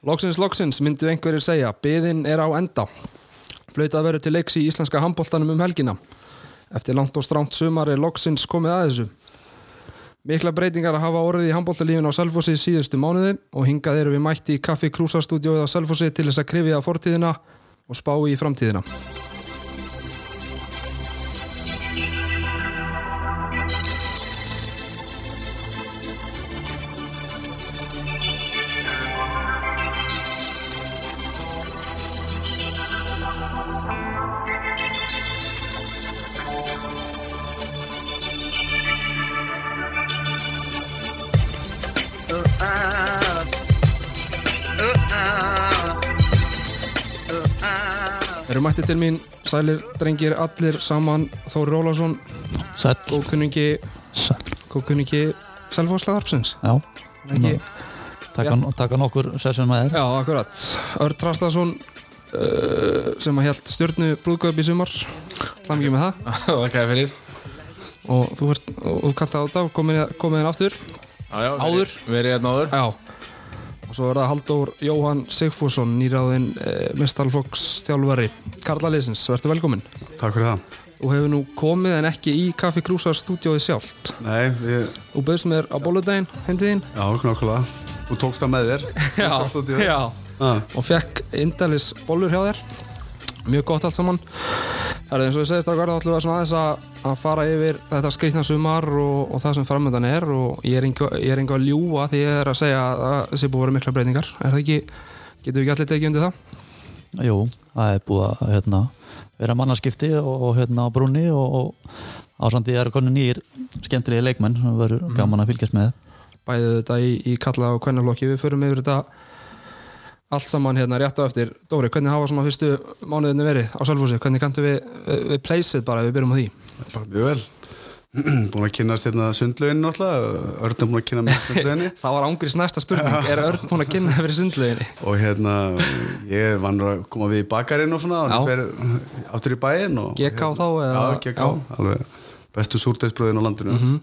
Loksins, loksins, myndu einhverjir segja, byðin er á enda. Flautað verður til leiks í íslenska handbóltanum um helgina. Eftir langt og stránt sumar er loksins komið að þessu. Mikla breytingar að hafa orðið í handbóltalífin á Selfossi síðustu mánuði og hingað eru við mætti í Kaffi Krúsarstúdjóið á Selfossi til þess að krifja fortíðina og spá í framtíðina. Til mín, sælir drengir allir saman, Þóri Rólásson, Sæll góðkunningi, góðkunningi Selfoslaðarpsins. Já, Ekki, taka, taka nokkur sessjón með þér já, akkurat. Örd Trastason, uh, sem að held stjórnu brúðgöp í sumar, hlæm ekki með það. Þakka þér fyrir Og þú ert, og þú kannt á þetta, komin, komin inn aftur. já, já, Áður? Verið, verið hérna áður Já. Og svo er það Halldór Jóhann Sigfússon, nýráðinn uh, mestarflokks þjálfari. Karla Leysins, verður velkominn. Takk fyrir það. Þú hefur nú komið en ekki í Kaffi Krúsar stúdjóið sjálft. Nei, við, Þú bauðst mér á bóludaginn, heimdiðinn. já, nákvæmlega. Þú tókst það með þér. Húsastúdíu. já. Ah, Og fekk indælis bollur hjá þér. Mjög gott allt saman. Það er eins og ég segist að verða allir að, aðeins að, að fara yfir þetta skrýtna sumar og, og það sem framöndan er og ég er einhver að ljúa því ég er að segja að það sé búið að vera mikla breytingar. Er það ekki, getur við ekki allir tekið undir það? Jú, það er búið að hérna, vera mannarskipti og, hérna á brúnni og, og ásandi er konu nýjir skemmtilegi leikmenn sem verður gaman að fylgjast með Bæðið þetta í, í kalla og kvennaflokki. Við förum yfir þetta allt saman hérna rétt á eftir. Dóri, hvernig hafa svona fyrstu mánuðinni verið á Salfúsi? Hvernig kanntu við, við pleysið bara við byrjum á því? bara mjög vel. búin að kynast hérna sundlaugin náttúrulega. Örn er búin að kynna með sundlauginni. Það var ángriðs næsta spurning. Er Örn búin að kynna fyrir sundleginni? og hérna, ég vann að koma við í bakarinn og svona. Og hver áttur í bæinn. Og, GK þá, eða? Já, GK. Alveg bestu súrdeisbröðin á landinu. Mhm.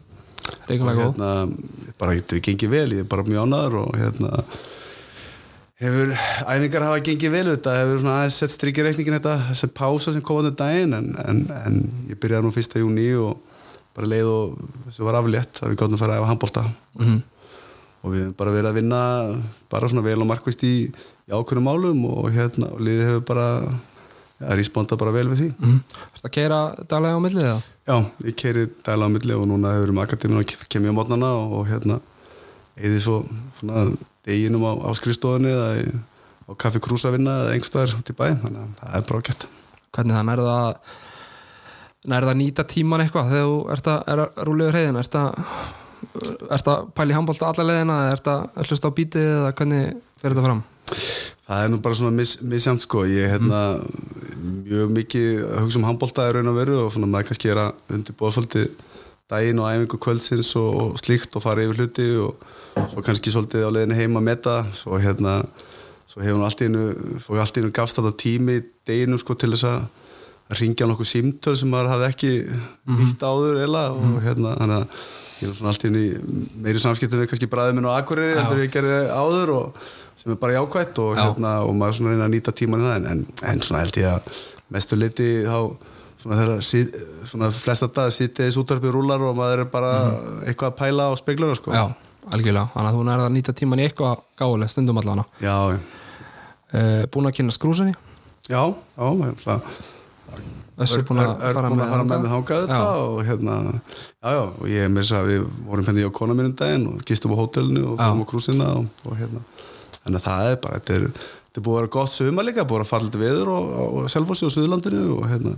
og Reikulega góð. hérna, bara hefur, æfingar hafa gengið vel þetta, hefur svona aðeins sett strikki reikningin þetta, þessi pása sem kom á þetta daginn en, en, en ég byrjaði nú fyrsta júni og bara leið og þessu var aflétt að við gáttum að fara að efa handbólta Mhm. og við hefum bara verið að vinna bara svona vel og markvist í, í ákveðnum málum og hérna og liðið hefur bara ja, responda bara vel við því Mm. Þetta keira daglega á millið það? Já, ég keiri dæla á milli og núna hefur við með akademíun og kem ég á mótnana og hérna eða svo svona deginum á, á skrifstofunni eða á kaffi krúsa vinna eða einhverstaðar út í bæ þannig að það er bara gett Hvernig það nærða að nærða að nýta tíman eitthvað þegar þú ert að, er að rúlega ert að, ert að pæla í handbólta alla leðina eða ert að hlusta á bítið eða hvernig fer þetta fram? Það er nú bara svona mis, misjamt sko. Ég er hérna mjög mikið að hugsa um handbólta er raun og veru og svona maður kannski er að undirbúa svolítið daginn og æfingu kvöldsins og, og slíkt og fara yfir hluti og svo kannski svolítið á leiðinni heim að meta. Svo hérna svo hefur hún allt í einu, svo allt í einu gafst þetta tími deginum sko til þess að ringja nokkuð símtöl sem maður hafði ekki nýtt áður eða og hérna þannig að ég er svona allt í í meiri samskiptum við kannski bræðum minn og akkurir heldur ég gerði áður og sem er bara jákvætt og, Já. hérna, og maður svona reyna að nýta tíman en, en, en svona held ég að mestu liti þá svona þegar svona flesta dag sýtiðis útvarpið rúlar og maður er bara eitthvað að pæla á spegluna sko. Já, algjörlega, þannig að þú nærða að nýta tíman í eitthvað gáðuleg stundum allavega. Já, uh, Búin að kynna skrúsinni já, já, það Þessu búin að er fara með að fara með þangað þetta og hérna, já já og ég með þess að við vorum henni á kona mínum daginn og gistum á hótelinu og fórum á krúsina og, og hérna, að það er bara þetta er, þetta er búið að vera gott sumar líka búið að fara lítið veður og, og, Selfossi og Suðurlandinu og hérna,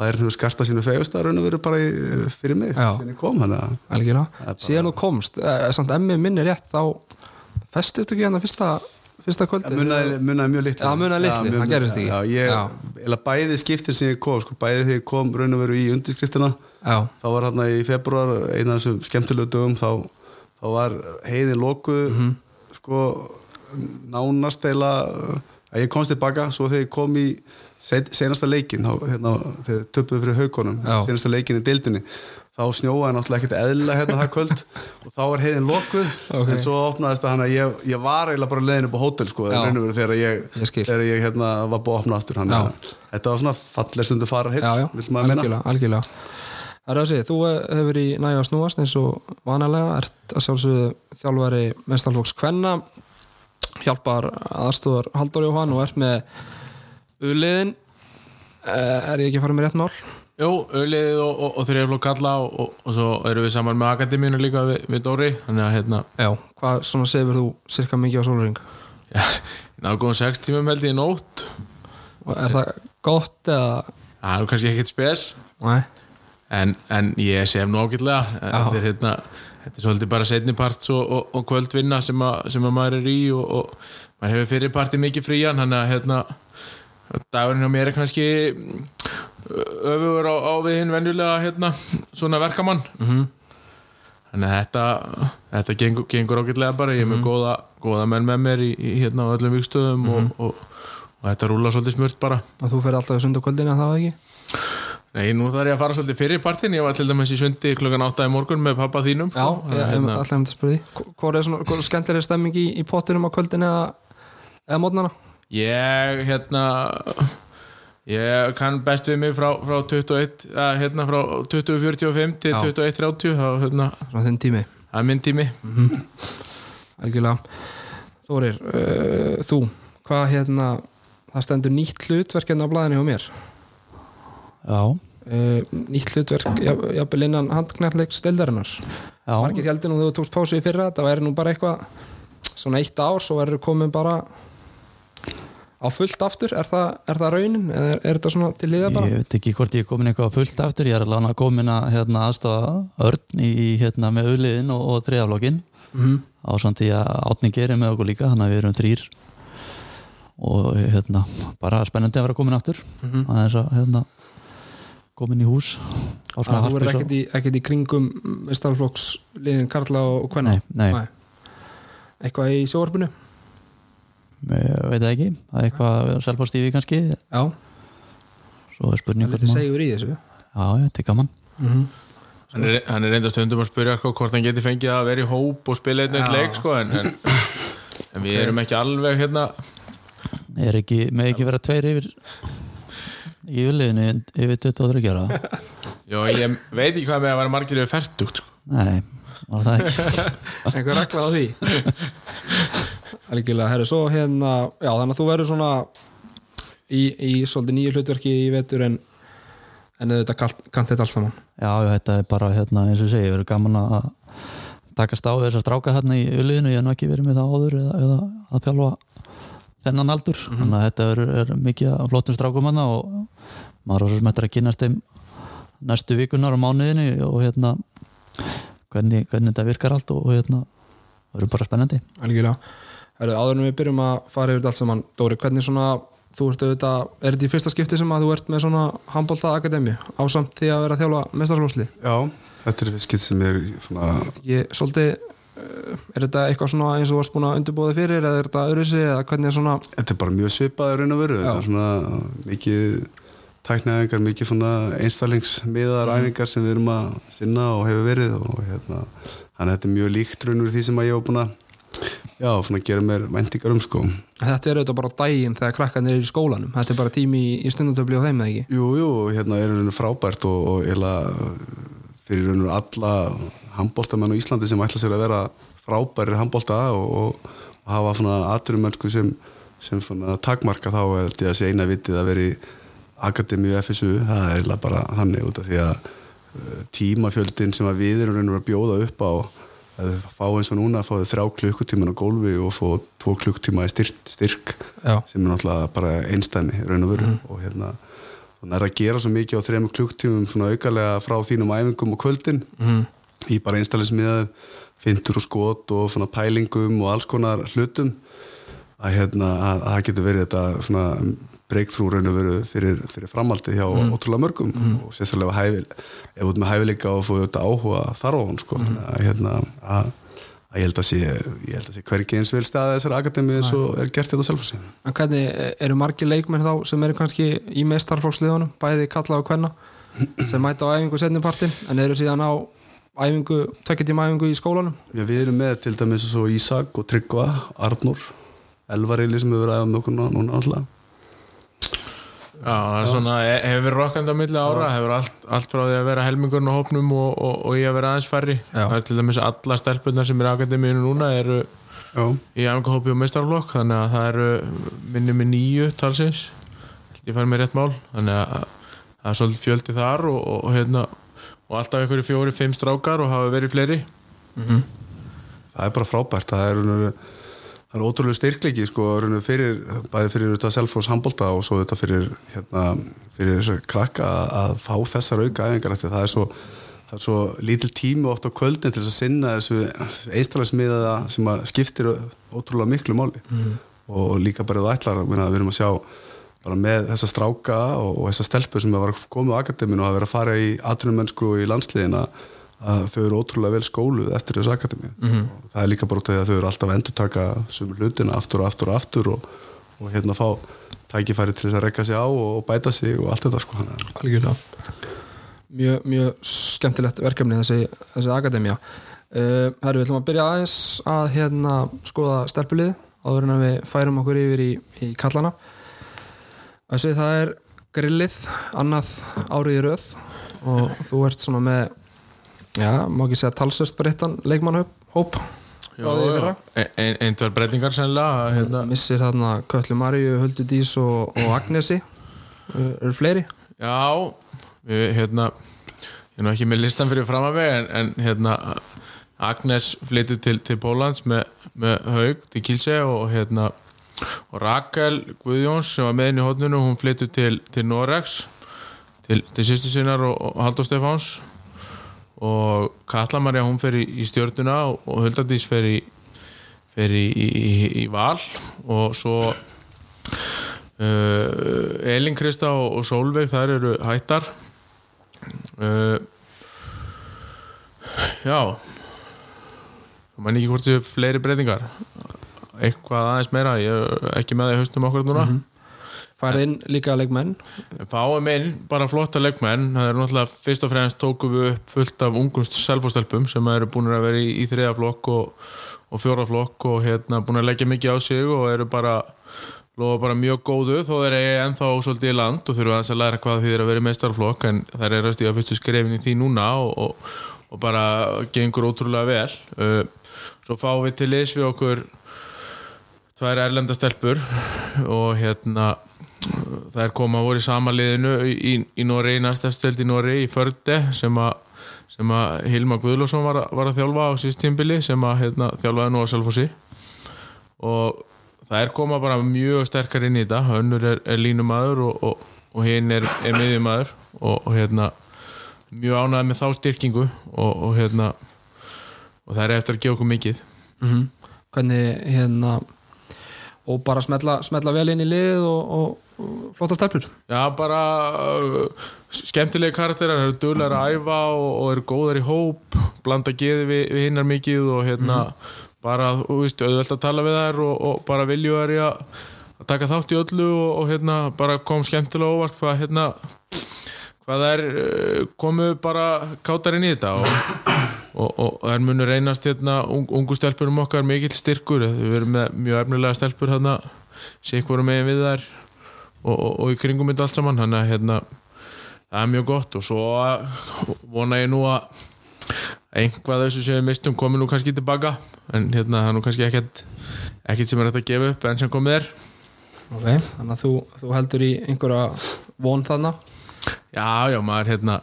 bæðirinn hefur skartað sínu fegust að raun og veru bara í, fyrir mig sem ég kom, að bara- síðan þú komst eh, samt emmi minni rétt þá festist ekki hérna fyrsta, fyrsta kvöldi Það munaði, munaði mjög litlu. Já, munaði litlu, mjög- það gerist ekki. já, ég. Eða bæði skiptir sem ég kom sko, bæði þegar ég kom raun og veru í undirskriftina Já, þá var hérna í februar eina af þessum skemmtilegu dögum þá, þá var heiðin lokuð Mhm. sko nánast eila að ég komst tilbaka svo þegar ég kom í senasta leikin þá, hérna, þegar töpuðu fyrir haukonum senasta leikin í deildinni þá snjóaði náttúrulega ekkert eðlilega hérna það kvöld og þá var heiðin lokuð Ok. en svo opnaðist það hann að ég, ég var eiginlega bara leiðin upp á hótel sko, þegar ég, Ég þegar ég hérna, var búið að opna aftur hann, þetta var svona falleg stundu fara hitt vil maður algjörlega. Það er að segja, þú eh, hefur í næja snúast eins og vanalega, ert að sjálfsögðu þjálfari mestarflóks kvenna, hjálpar aðstúðar Halldór Jóhann og ert með uliðin, er ég ekki að fara með rétt mál? Jú, auðliðið og, og, og þrjaflokk kalla og, og, og svo erum við saman með akademínu líka við, við Dóri þannig að hérna, Já. Hvað svona sefur þú cirka mikið á sólring? já, góðum sex tímum held ég nótt Og er það gott eða? það er kannski ekkert spes Nei. en, en ég sef nú ágætlega þetta er, hérna, þetta er svolítið bara setniparts og, og, og kvöldvinna sem, að, sem að maður er í og, og maður hefur fyrirparti mikið frían þannig að hérna, dagurinn hjá mér er kannski mm, öfugur á, á við hinn venjulega hérna, svona verkamann. Mhm. þannig að þetta þetta gengur, gengur ágætlega bara. Ég er með góða, góða menn með mér í, í hérna á öllum vikstöðum og, og, og þetta rúla svolítið smurt bara. Og þú fer alltaf í sundakvöldin en það var ekki? Nei, nú þarf ég að fara svolítið fyrir partin ég var til dæmis í sundi klukkan 8 í morgun með pappa þínum. Já, ég, ég, hérna, alltaf hefum þetta spurði Hvor er svona, skemmtilega stemming í, í pottunum á kvöldin eða, eða mótnana? ég hérna ég kann best við mig frá, frá 21 að, hérna, frá 2045 til Já. 2130 þá hérna, Svona þinn tími. Það er minn tími. Algjörlega. Þórir, uh, þú hvað hérna, það stendur nýtt hlutverk hérna á blaðinu hjá mér Já, uh, nýtt hlutverk, jafn- jafnvel innan handknallegs steldarinnar já, margir heldur nú þegar þú tókst pásu í fyrra það væri nú bara eitthvað svona eitt ár, svo verður komin bara á fullt aftur. Er það, er það raunin, eða er, er þetta svona til liða bara? ég veit ekki hvort ég er komin eitthvað fullt aftur, ég er alveg að komin að hérna, aðstofa Örn í, hérna, með auðliðin og, og þriðaflokkin Mhm. á samt því að átni gerir með okkur líka þannig að við erum þrýr og hérna, bara spennandi að vera komin aftur. Mhm. aðeins að hérna, komin í hús á svona að þú verður harpis og- ekkert í, ekkert í kringum mestarflokks liðin Karla og Kvenna? Nei, nei. eitthvað í sjóarpinu ég veit það ekki, það er eitthvað selfastífi kannski, já, svo er það spurning er hvort litið segjur í þessu. Já, þetta er gaman. Hann er, hann er reynda stundum að spyrja sko, hvort hann geti fengið að vera í hóp og spila einn eitt leik sko, en, en, en við erum ekki alveg hérna. Er ekki, með ekki vera tveir yfir í auðliðinu yfir 23 ára Jó, ég veit ekki hvað með að vera margir yfir færtugt sko. nei, var það ekki? Einhver regla á því? Algjörlega, herru, svo hérna já, þannig að þú verður svona í, í svolítið nýju hlutverki í vetur en en þetta kant, kant þetta allt saman. Já, já, þetta er bara hérna, eins og ég segi, verður gaman að takast á við þess að stráka þarna í uliðinu, ég hef nú ekki verið með það áður eða, eða að þjálfa þennan aldur, þannig að þetta er, er mikið af flottum strákum hana og maður er svo smettur að kynast þeim næstu vikunar og mánuðinu og hérna hvernig, hvernig þetta virkar allt og hérna verður bara spennandi. Algjörlega, en við byrjum að fara yfir þetta allt saman, Dóri, hvernig svona þú ert auðvitað, er þetta í fyrsta skipti sem að þú ert með svona handbólta akademi ásamt því að vera að þjálfa mestarflósli Já, þetta er skitt sem er svona, ég, svolítið er þetta eitthvað svona eins og þú varst búin að undirbúða fyrir eða er þetta öðruðsi eða hvernig er svona þetta er bara mjög svipaði raun og veru. Þetta er svona mikið tæknaæfingar, mikið svona einstaklingsmiðar æfingar sem við erum að sinna og hefur verið og hérna þannig að þetta er mjög líkt raun og því sem að ég var búin að já, svona gera mér væntingar um sko. Þetta er auðvitað bara á daginn þegar krakkarnir eru í skólanum. Þetta er bara tími í, stundatöfli á þeim eða ekki? Jú, jú, hérna fyrir raun og alla handbóltamenn á Íslandi sem ætla sér að vera frábæri handbólta og, og, hafa svona aturumönnsku sem, sem svona takmarka þá held ég að sé eina vitið að vera í Akademíu FSU, það er eiginlega bara þannig út af því að uh, tímafjöldin sem að við erum raun og veru að bjóða upp á að fá eins og núna að fá þau þrjá klukkutíman á gólfi og fá tvo klukktíma í styrk, styrk sem er náttúrulega bara einstæmi raun og veru og hérna þannig er að gera svo mikið á þrejum klukktímum svona aukalega frá þínum æfingum og kvöldin. Mm. í bara einstælismiða fintur og skot og svona pælingum og alls konar hlutum. Að hérna að, að það getur verið þetta svona breakthrough raun og veru fyrir, fyrir framhaldið hjá ótrúlega mörgum og sérstaklega hæfil, ef út með hæfileika og fóðu þetta áhuga þar á hann sko. Að, hérna, að, að ég held að sé, ég held að sé hvergi eins vel staðið þessari akademi eins og er gert þetta selfhósi En hvernig eru margir leikmenn þá sem eru kannski í meistarflóksliðunum bæði kalla og kvenna sem mæta á æfingu setnipartin en eru síðan á æfingu, tökjartíma æfingu í skólanum? Já, við erum með til dæmis Ísak og Tryggva, Arnur Elvarili sem hefur verið aðeins með okkur núna- alltaf það er svona, he- hefur verið rokkandi á milli ára, hefur allt, allt frá því að vera helmingurinn á hópnum og, og, og í að vera aðeins færri. Það er til dæmis alla stelpunar sem eru í akademíinu núna eru Já, í æfingahópi og meistarflokk, þannig að það eru minni með nýju talsins, ég fær mér rétt mál, þannig að það er svolítið fjöldi þar og, og, hérna, og alltaf einhverju fjóri, fimm strákar og hafa verið fleiri. það er bara frábært það er, raunveru- það er ótrúlega styrklegi sko, fyrir, bæði fyrir þetta Selfoss handbolta og svo þetta fyrir hérna, fyrir krakka að, fá þessar auka æfingar eftir það er svo það er svo lítil tími oft á kvöldin til þess að sinna þessu eistalæsmiðaða sem að skiptir ótrúlega miklu máli. Og líka bara það ætlar við erum að sjá bara með þessa stráka og, og þessa stelpur sem var komið á akademinu og að vera að fara í atvinnumönnsku og í landsliðina að þau eru ótrúlega vel skóluð eftir þessu akademi -hmm. og það er líka bara út af því að þau eru alltaf að endurtaka sumur hlutina aftur og aftur og aftur og, og hérna fá tækifæri til þess að rekka sig á og, bæta sig og allt þetta sko algjörlega. Mjög, mjög skemmtilegt verkefni þessi, þessi akademía. Uh, Herru, við ætlum að byrja aðeins að hérna skoða stelpulið áður en að við færum okkur yfir í, í kallana. Þessi það er grillið annað árið í röð og þú ert svona með já, má ekki segja talsvert breyttan leikmannhóp í fyrra. Ein, ein, tvær breytingar sennilega, hérna, missir þarna Köllu Maríu, Höldu Dís og, og Agnesi. Eru fleiri? Já, við, hérna ég er nú ekki með listan fyrir fram að vega en, en hérna Agnes flyttur til, til Pólans með, með Haug til Kílse og hérna og Rakel Guðjóns sem var með inn í hótnunu hún flyttur til, til Norex til, til sýstu sinnar og, og Haldur Stefáns og Katla Marja hún fer í, í stjörnuna og, Huldardís fer í fer í, í, í, val. Og svo Uh, Elin Krista og, og Solveig þær eru hættar. Uh, já. Mæn ekki hvort þið fleiri breytingar. Eitthvað aðeins meira ég er ekki með það í haustum okkur núna. Mm Færið inn líka leikmenn. Fáum inn bara flotta leikmenn. Það er náttúrulega fyrst og fremst tókum við upp fullt af ungumst selfostelpum sem eru búin að vera í, í þriða flokk og, og fjóra flokk og hérna búin að leggja mikið á sig og eru bara lofa bara mjög góðu þó þeir eru ennþá svolítið í land og þurfa að læra hvað því þeir að vera í meistarflokk en þær eru að stíða fyrstu skrefin í því núna og, og, og bara gengur ótrúlega vel. Uh, svo fáum við til liðs við okkur tvær erlendastelpur og hérna þær koma að voru í sama liðinu í, í, í Nóri, í næstastöld í Förde sem að sem að Hilma Guðlússon var, var að þjálfa á síst tímbili sem að hérna, þjálfaði nú á Selfossi. Og það er koma bara mjög sterkar inn í þetta. Önnur er, er línumæður og, og, og hinn er, er miðjumæður og, og hérna mjög ánægð með þá styrkingu og, hérna og það er eftir að gefa okkur mikið. Mm Hvernig hérna og bara smetla, smetla vel inn í lið og flotta stefnur Já, bara uh, skemmtilegi karakterar, eru duglegar að æfa og, og eru góðar í hóp blanda geði við, við hinnar mikið og hérna bara, þú veist, auðvelt að tala við þær og, og bara vilju að að taka þátt í öllu og, og hérna bara kom skemmtilega óvart hvað hérna hvað þær uh, komu bara kátar inn í þetta og, og, og þær munu reynast hérna ung, ungu stelpurum okkar mikill styrkur. Við erum með mjög efnilega stelpur hérna. Sikk voru megin við þær og, og, og í kringum þetta allt saman þannig að hérna, það er mjög gott og svo vona ég nú að einhvað þessu sem við mistum komi nú kannski tilbaka en hérna það er nú kannski ekkert ekkert sem er hægt að gefa upp en sem komið er okay. Þannig að þú, þú heldur í einhverja von þarna já, já, maður hérna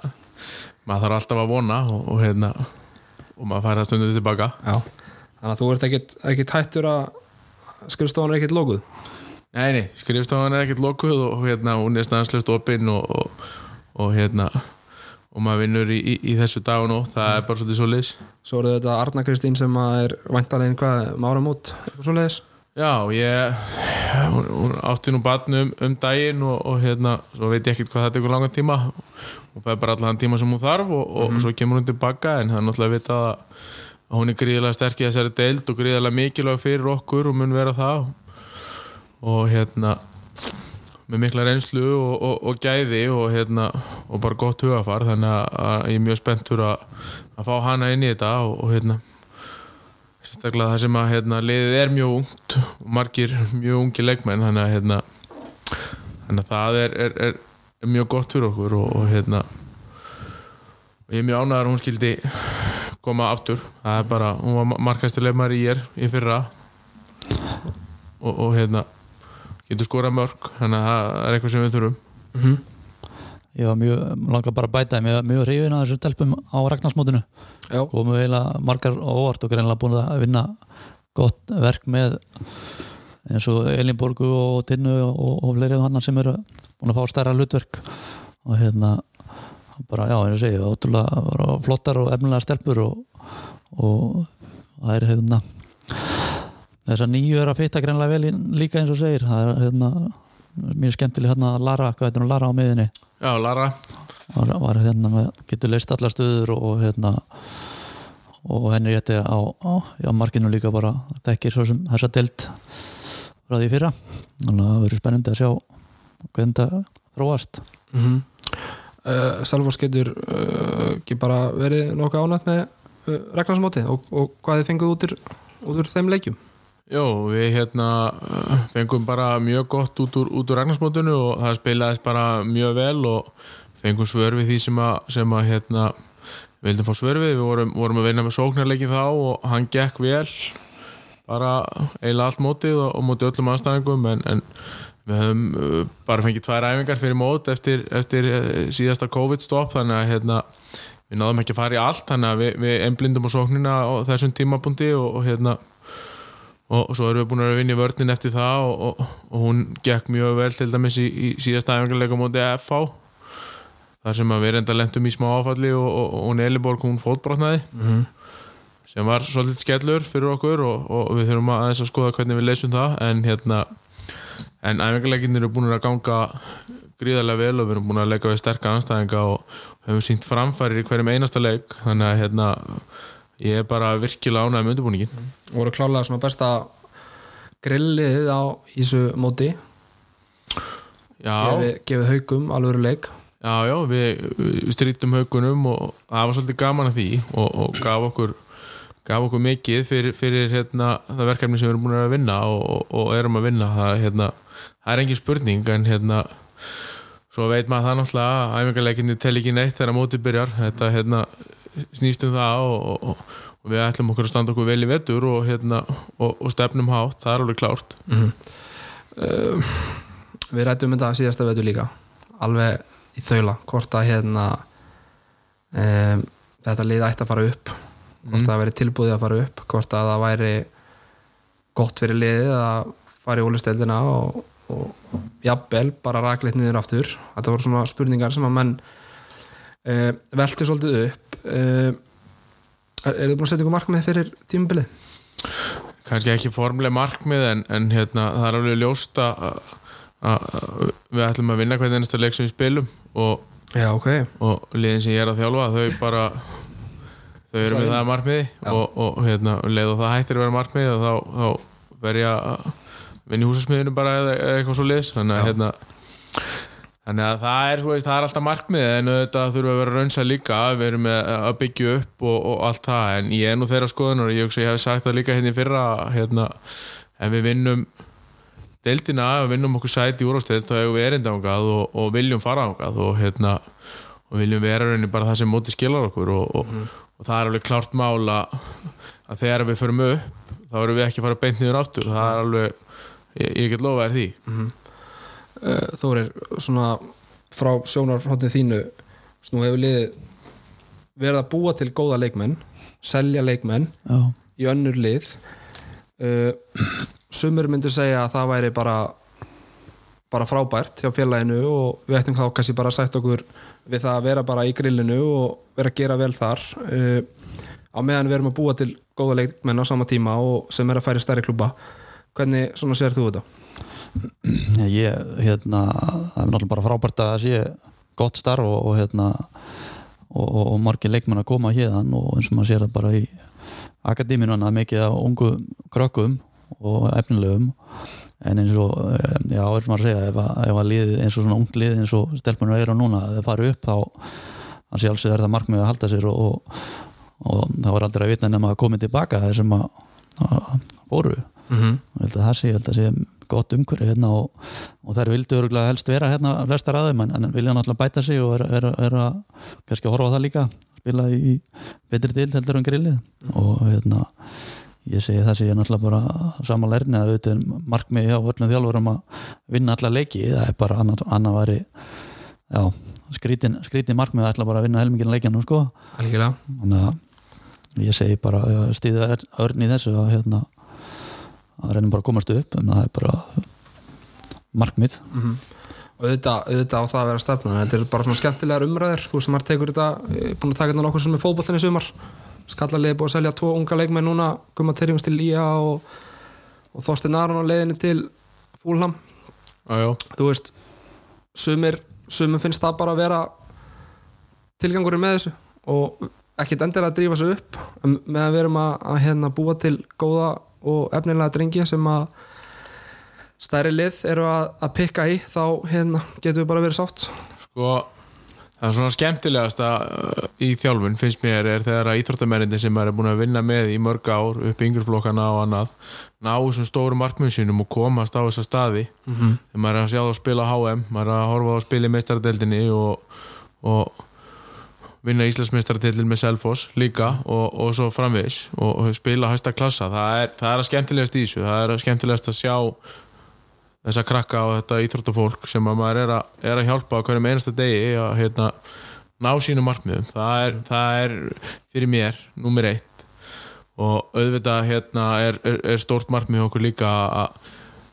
maður þarf alltaf að vona og, og hérna og maður fær það stundu tilbaka Já. Þannig að þú ert ekkit hættur að skrifstofan er ekkit lokuð nei, nei, skrifstofan er ekkert lokuð og, og hérna hún er staðanslust opinn og, og, og hérna og maður vinnur í, í, í þessu dag og nú það er bara svolítið svo liðs Svo eru þetta Arna Kristín sem er væntalegin hvað, um ára mút svo leiðis Já, ég hún, hún átti nú batn um, um daginn og, og hérna, svo veit ég ekkert hvað þetta er langan tíma. Hún fæði bara allan tíma sem hún þarf og, og svo kemur hún tilbaka en það er náttúrulega vitað að, að hún er gríðilega sterk í þessari deild og gríðilega mikilvæg fyrir okkur og mun vera það og hérna með mikla reynslu og, og, og gæði og, hérna, og bara gott hugafar þannig að ég er mjög spenntur að, að fá hana inn í þetta og, hérna sérstaklega það sem að hérna, liðið er mjög ungt og margir mjög ungi leikmenn þannig að, hérna, þannig að það er, er, er, er mjög gott fyrir okkur og hérna ég er mjög ánægðar að hún skildi koma aftur. Það er bara, hún var markastileg maður í ég í fyrra. Og hérna getur skorað mörg þannig að það er eitthvað sem við þurfum. Ég var mjög, langar bara að bæta ég var mjög hrifin að þessu telpum á Ragnarsmótinu. Já, komu eiginlega margar á óvart og greinlega búin að vinna gott verk með eins og Elinborgu og Tinnu og, og fleiri hann sem eru búin að fá stærra hlutverk. Og hérna bara, já, eins og segi, ótrúlega flottar og efnilega stelpur og, og það er hérna þessar nýju er að fitta greinlega vel líka eins og segir. Það er hérna mjög skemmtileg hérna Lara, hvað heitir hún? Lara á miðinni Já, Lara, var, var hérna með, getur leist allar stöður og, hérna og henni rétti á, á já, markinu líka bara þekkir svo sem þessa delt frá því fyrra. Þannig að það verður spennandi að sjá hvernig það þróast. Mm uh, Selfoss getur uh, ekki bara verið nokkuð ánægt með uh, regnarsmóti og, og hvað þið fenguð út úr, út úr þeim leikjum Jó, við hérna fengum bara mjög gott út úr, úr ragnarsmótinu og það spilaðist bara mjög vel og fengum svör við því sem að, sem að hérna, við vildum fá svör við, vorum, vorum að vinna með sóknarleikin þá og hann gekk vel. Bara eiginlega allt mótið og, og mótið öllum anstæðingum en, en við höfum uh, bara fengið tvær æfingar fyrir mót eftir, eftir uh, síðasta COVID-stopp þannig að hérna, við náðum ekki að fara í allt þannig að við, við einblindum á sóknina á þessum tímapunkti og, og hérna og, svo erum við búin að vinna í vörnin eftir það og, og, og hún gekk mjög vel til dæmis í, í síðasta æfingarleika móti FH þar sem við reynda lendum í smá áfalli og, og, og Neliborg hún fótbrotnaði sem var svolítið skellur fyrir okkur og, og við þurfum að aðeins að skoða hvernig við leysum það. En hérna en æfingarleikinir eru búin að ganga gríðarlega vel og við erum búin að leika við sterka anstæðinga og höfum sínt framfærir í hverjum einasta leik. Þannig að hérna ég er bara virkilega ánægð með undirbúningin voru klálega svona besta grillið á ísu móti. Já, gefið, gefið haugum alvöru leik. Já, já, við, við strítum haugunum og það var svolítið gaman að því og, og gaf okkur gaf okkur mikið fyrir, fyrir hérna, það verkefni sem við erum búin að vinna og, og, og erum að vinna. Það, hérna, það er engin spurning en hérna svo veit maður það náttúrulega að æfingarleikinni tel ekki neitt þegar mótið byrjar. Þetta hérna, snýst um það og, og við ætlum okkur að standa okkur vel í vettur og, hérna, og stefnum hátt, það er alveg klárt. Við rættum um þetta síðasta vetu líka alveg í þaula hvort að hérna um, þetta lið ætti að fara upp hvort það væri tilbúið að fara upp hvort að það væri gott fyrir liðið að fara í ólisteldina og, og jafnvel bara rakleitt niður aftur. Þetta voru svona spurningar sem að menn uh, velti svolítið upp uh, er, þið búin að setja ykkur markmið fyrir tímabilið? kannski ekki formlega markmið en, en hérna, það er alveg ljóst að við ætlum að vinna hvernig ennasta leik sem við spilum og, Já, ok. og liðin sem ég er að þjálfa þau bara þau eru með það markmiði og, og hérna, um leið og það hættir að vera markmiði og þá, þá verð ég að vinna í húsasmiðinu bara eða eitthvað svo liðs þannig að hérna Þannig að það er, veist, það er alltaf markmið en þetta þurfa að vera raunsa líka við erum með að byggja upp og, og allt það. En ég er nú þeirra skoðunar og ég, ég hef sagt það líka hérna í fyrra hérna, en við vinnum deildina, við vinnum okkur sæti í úrvásteild þá hefur við erinda ángað og, og viljum fara ángað og, hérna, og viljum vera rauninni bara það sem móti skilar okkur og, og það er alveg klárt mála að þegar við förum upp þá erum við ekki að fara beint niður aftur. Það er alveg, ég, ég get lofa þér því. Uh, Þórir, svona frá sjónarhóttið þínu nú hefur liðið verið að búa til góða leikmenn selja leikmenn já, í önnur lið. Uh, sumur myndir segja að það væri bara bara frábært hjá félaginu og við ættum þá kannski bara að sætt okkur við það að vera bara í grillinu og vera að gera vel þar. Uh, á meðan við erum að búa til góða leikmenn á sama tíma og sem er að færi stærri klúba hvernig svona sér þú þetta? Ég, hérna það er náttúrulega bara frábært að það sé gott starf og, og hérna og, og margir leikmenn að koma hérna og eins og maður sér það bara í akademínu hann mikið af ungu krökkum og efnilegum en eins og, eh, já, er maður að segja ef að, ef að liðið eins og svona ungt liðið eins og stelpunur eru núna, ef það fari upp þá þannig sjálfsög er það markmið að halda sér og, og, og það var aldrei að vita nema að komið tilbaka þessum að, að fóru mm -hmm. ég held að það sé, ég held að sé gott umhverju hérna og, og þær vildu örgulega helst vera hérna flestar aðeim en, en vilja náttúrulega bæta sig og er, að kannski horfa á það líka spila í betri dild heldur en grillið. Og hérna ég segi það sé ég náttúrulega bara sama lærni að auðvitað er markmið hjá öllum þjálfurum að vinna alla leiki það er bara annað, annað væri já, skrítin, skrítin markmið að ætla bara að vinna helmingina leikjanum sko. Algjörlega. Þannig að ég segi bara stíða örn í þessu að hérna að reynum bara að komast upp en það er bara markmið. Mhm. og auðvitað, auðvitað á það að vera stefna. Þetta er bara svona skemmtilegar umræður. Þú veist, maður tekur þetta, er búin að taka þetta nokkur sem er fótbollinni sumar. Skallarlega búið að selja tvo unga leikmenn núna. Gumma Tyrjums til Ía og, og Þorstein Aron á leiðinni til Fúlham Já, já, þú veist, sumir sumum finnst það bara að vera tilgangurinn með þessu og ekkert endilega að drífa sig upp. En meðan við erum að, að hérna, búa til góða og efnilega drengi sem að stærri lið eru að, að pikka í þá hérna, getum við bara verið sátt sko það er svona skemmtilegasta uh, í þjálfun finnst mér er þegar að íþróttamennindi sem er búin að vinna með í mörg ár upp í yngreflokkana og annað ná þessum stóru markmjössinum og komast á þessa staði mm -hmm. þegar maður er að sjá það að spila á HM maður er að horfa á að spila í meistaradeldinni og, og vinna Íslandsmeistaradeldin með Selfoss líka og, og svo framvegis og, og spila hæsta klassa. Það er, það er að skemmtilegast í þessu. Það er að skemmtilegast að sjá þessa krakka og þetta íþróttafólk sem að maður er að, er að hjálpa hverjum einasta degi að hérna, ná sínum markmiðum. Það er, það er fyrir mér nummer eitt. Og auðvitað hérna, er, stórt markmið okkur líka að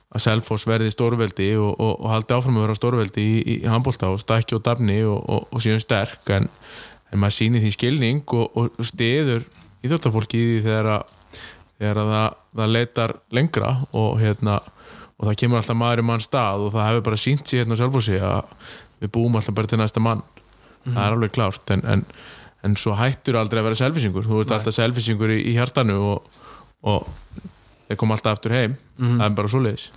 að Selfoss verði stórveldi og, og, og haldi áfram að vera stórveldi í, í handbólta og stakki og dafni og, og síðan sterk. En, en maður sýnir því skilning og stiður íþróttafólki í því þegar að, þegar að það, það leitar lengra og hérna og það kemur alltaf maður í mann stað og það hefur bara sínt sér hérna sjálfhósi að við búum alltaf bara til næsta mann. Það er alveg klárt en, en, en svo hættur aldrei að vera selfisingur þú ert alltaf selfisingur í, í hjartanu og, og þeir koma alltaf aftur heim. Það er bara svo leiðis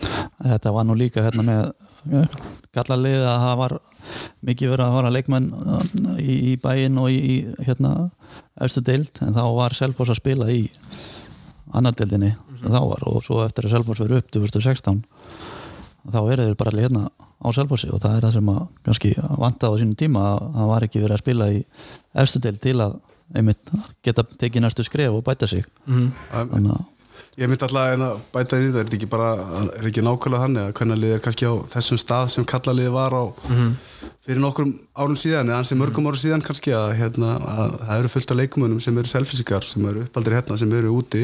þetta var nú líka hérna með ja, kallarlið að það var mikið verið að vara leikmenn uh, í, í bæinn og í, hérna efstu deild en þá var Selfoss að spila í annar deildinni sem þá var og svo eftir að Selfoss verið upp 2016 þá eru þeir bara allir hérna á Selfossi og það er það sem að kannski vantaði á sínum tíma að það var ekki verið að spila í efstu deild til að einmitt geta tekið næstu skref og bæta sig. Þannig að Ég myndi alltaf að bæta inn í þetta, er þetta ekki bara, er ekki nákvæmlega þannig að hvernig liðið er kannski á þessum stað sem kallaliðið var á fyrir nokkrum árum síðan eða ansi mörgum árum síðan kannski að, hérna, að það eru fullt af leikumunum sem eru selfisikar, sem eru uppaldir hérna, sem eru úti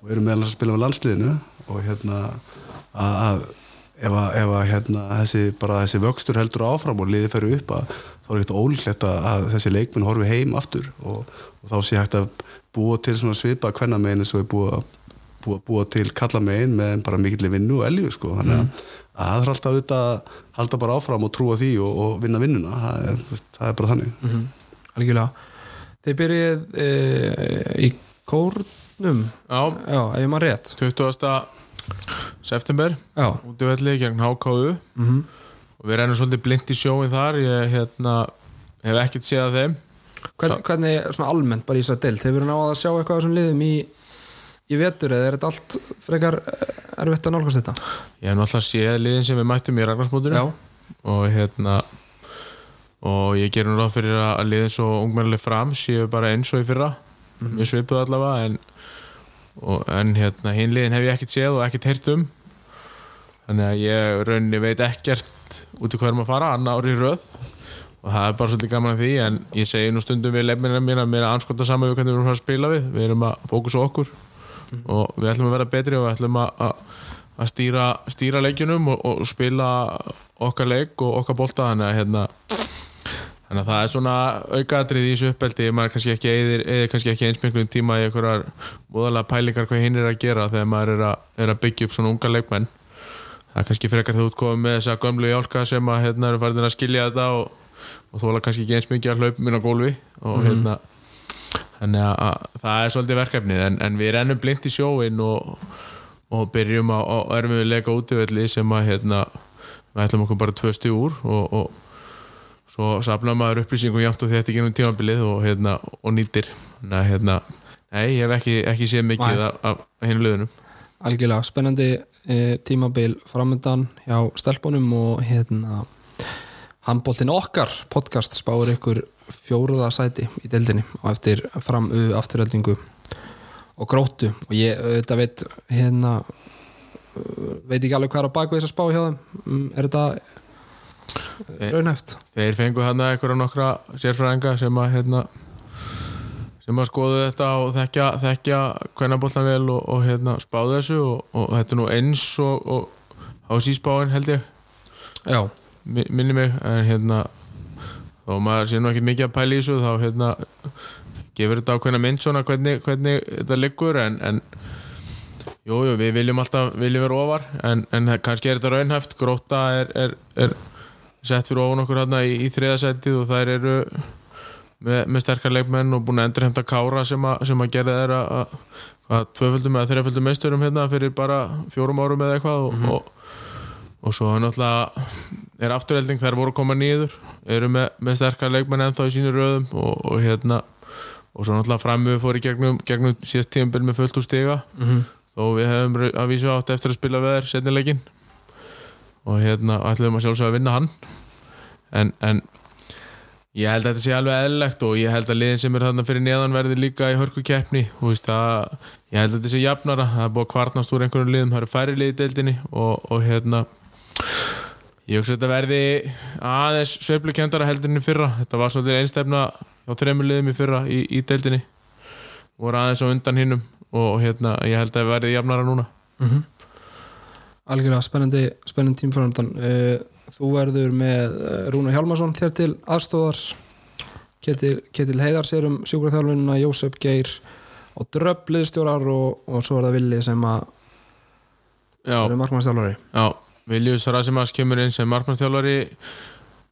og eru meðal að spila með landsliðinu og hérna að, að ef að, ef að hérna, þessi, bara þessi vöxtur heldur áfram og liðið ferur upp að þá er eitthvað ólíklegt að þessi leikmun horfi heim aftur og, og þá sé hægt að búa til svona svipa eins og er búið að búa, búa til kalla megin með bara mikill vinnu og elju sko. Þannig að það er alltaf auðvitað að halda bara áfram og trúa því og, og vinna vinnuna. Það er, það er bara þannig. Mm algjörlega. Þeir byrjuð e, í kórnum? Já, já, ef ég maður rétt. 20. september. Já, útivelli gegn HKU mhm. Og við rennum svolítið blind í sjóin þar. Ég hérna, hef ekkert séð að þeim. Hvern, hvernig, svona almennt bara í þess að deild hefur náða að sjá eitthvað þessum liðum í, í vetur eða er þetta allt frekar eh, erfitt að nálgast þetta? Ég hef náttúrulega séð liðin sem við mættum í Ragnarsmótinu. Já, og hérna og ég gerum ráð fyrir að að liðin svo ungmennileg fram séu bara eins og í fyrra. Mjög svipuð allavega en, og, en hérna hinn liðin hef ég ekkert séð og ekkert heyrt um. Þannig að ég rauninni veit ekkert út í hverjum að fara annar ári í röð. Og það er bara svolítið gaman að því en ég segi nú stundum við lefnina mín að mér er anskota saman við hvernig við erum að að spila við. Við erum að fókusa á okkur og við ætlum að vera betri og við ætlum að, stýra, stýra leikjunum og, og spila okkar leik og okkar bolta þannig að hérna Þannig að það er svona aukaðrið í þessu uppeldi. Maður kannski ekki eðir, eðir kannski ekki einsmenglu tíma í einhverjar móðalega pælingar hvað hinn er að gera þegar maður er að, er að byggja upp svona unga leikmenn. Það er kannski frekar þú ert komið með þessa gömlu jálka sem að hérna eru farin að skilja þetta og, og þóla kannski ekki eins mikið að hlaupum inn á gólfi og hérna þannig að, að það er svolítið verkefnið en, en við rennum blind í sjóin og, og byrjum á, á erfiðuleika útivelli sem að hérna, við ætlum okkur bara tvö stjú úr og, og svo safnar maður upplýsingum jæmt og þetta genum tímabilið og, hérna, og nýtir. Þannig að hérna, nei, ég hef ekki, ekki séð mikið af, af hinn löðunum algjörlega spennandi e, tímabil framöndan hjá stelpunum og hérna handbóltin okkar podcast spáir ykkur fjóruða sæti í deildinni og eftir fram U afturöldingu og gróttu. Og ég auðvitað veit hérna veit ekki alveg hvað er á baku þess að spá hjá þeim. Mm, er þetta raunhæft? Þeir fengu hann að einhverja nokkra sérfræðinga sem að hérna, sem að skoðu þetta og þekkja, þekkja kvennabóltan vel og, og hérna, spáðu þessu og, og þetta er nú eins og, og á síspáin held ég. Já, mi- minni mig en hérna þó maður sé nú ekki mikið að pæla í þessu þá hérna gefur þetta ákveðna mynd svona hvernig, hvernig þetta liggur en, en jú, jú, við viljum alltaf viljum vera ofar en, en kannski er þetta raunhæft. Gróta er, er, er sett fyrir ofan okkur hérna í, í þriðasætið og þær eru með, með sterkar leikmenn og búin að endurhemta kára sem, a, sem að gera þeirra að, tvöföldum eða þreiföldum meisturum hérna fyrir bara fjórum árum eða eitthvað og, og, og svo náttúrulega er afturhelding þær voru að koma nýður eru með, með sterkar leikmenn ennþá í sínu röðum og, og hérna og svo náttúrulega framöfu fór í gegnum, gegnum síðast tímabil með fullt úr stiga. Mhm. þó við hefum að vísu átt eftir að spila við þær setnilegin og hérna ætlum að sjálfsögða að vinna hann. En, en ég held að þetta sé alveg eðlilegt og ég held að liðin sem er þarna fyrir neðan verði líka í hörku keppni ég held að þetta sé jafnara. Það er búið að kvarnast úr einhvern liðum það eru færi lið í deildinni og, og hérna ég hugsa að þetta verði aðeins sveiflukendara heldur en í fyrra. Þetta var svolítið einstefna á þremur liðum í fyrra í, í deildinni. Voru aðeins á undan hinnum og hérna ég held að það verði jafnara núna. Algjörlega spennandi, spennandi tím framöndan uh, Þú verður með uh, Rúna Hjálmarsson þér til aðstóðar Ketil, Ketil Heiðar sér um sjúkraþjálfunina Jósef Geir og Dröpp liðstjórar og, og svo er það Villi sem að verður markmannstjálfari Já, Viljus Rasimas kemur inn sem markmannstjálfari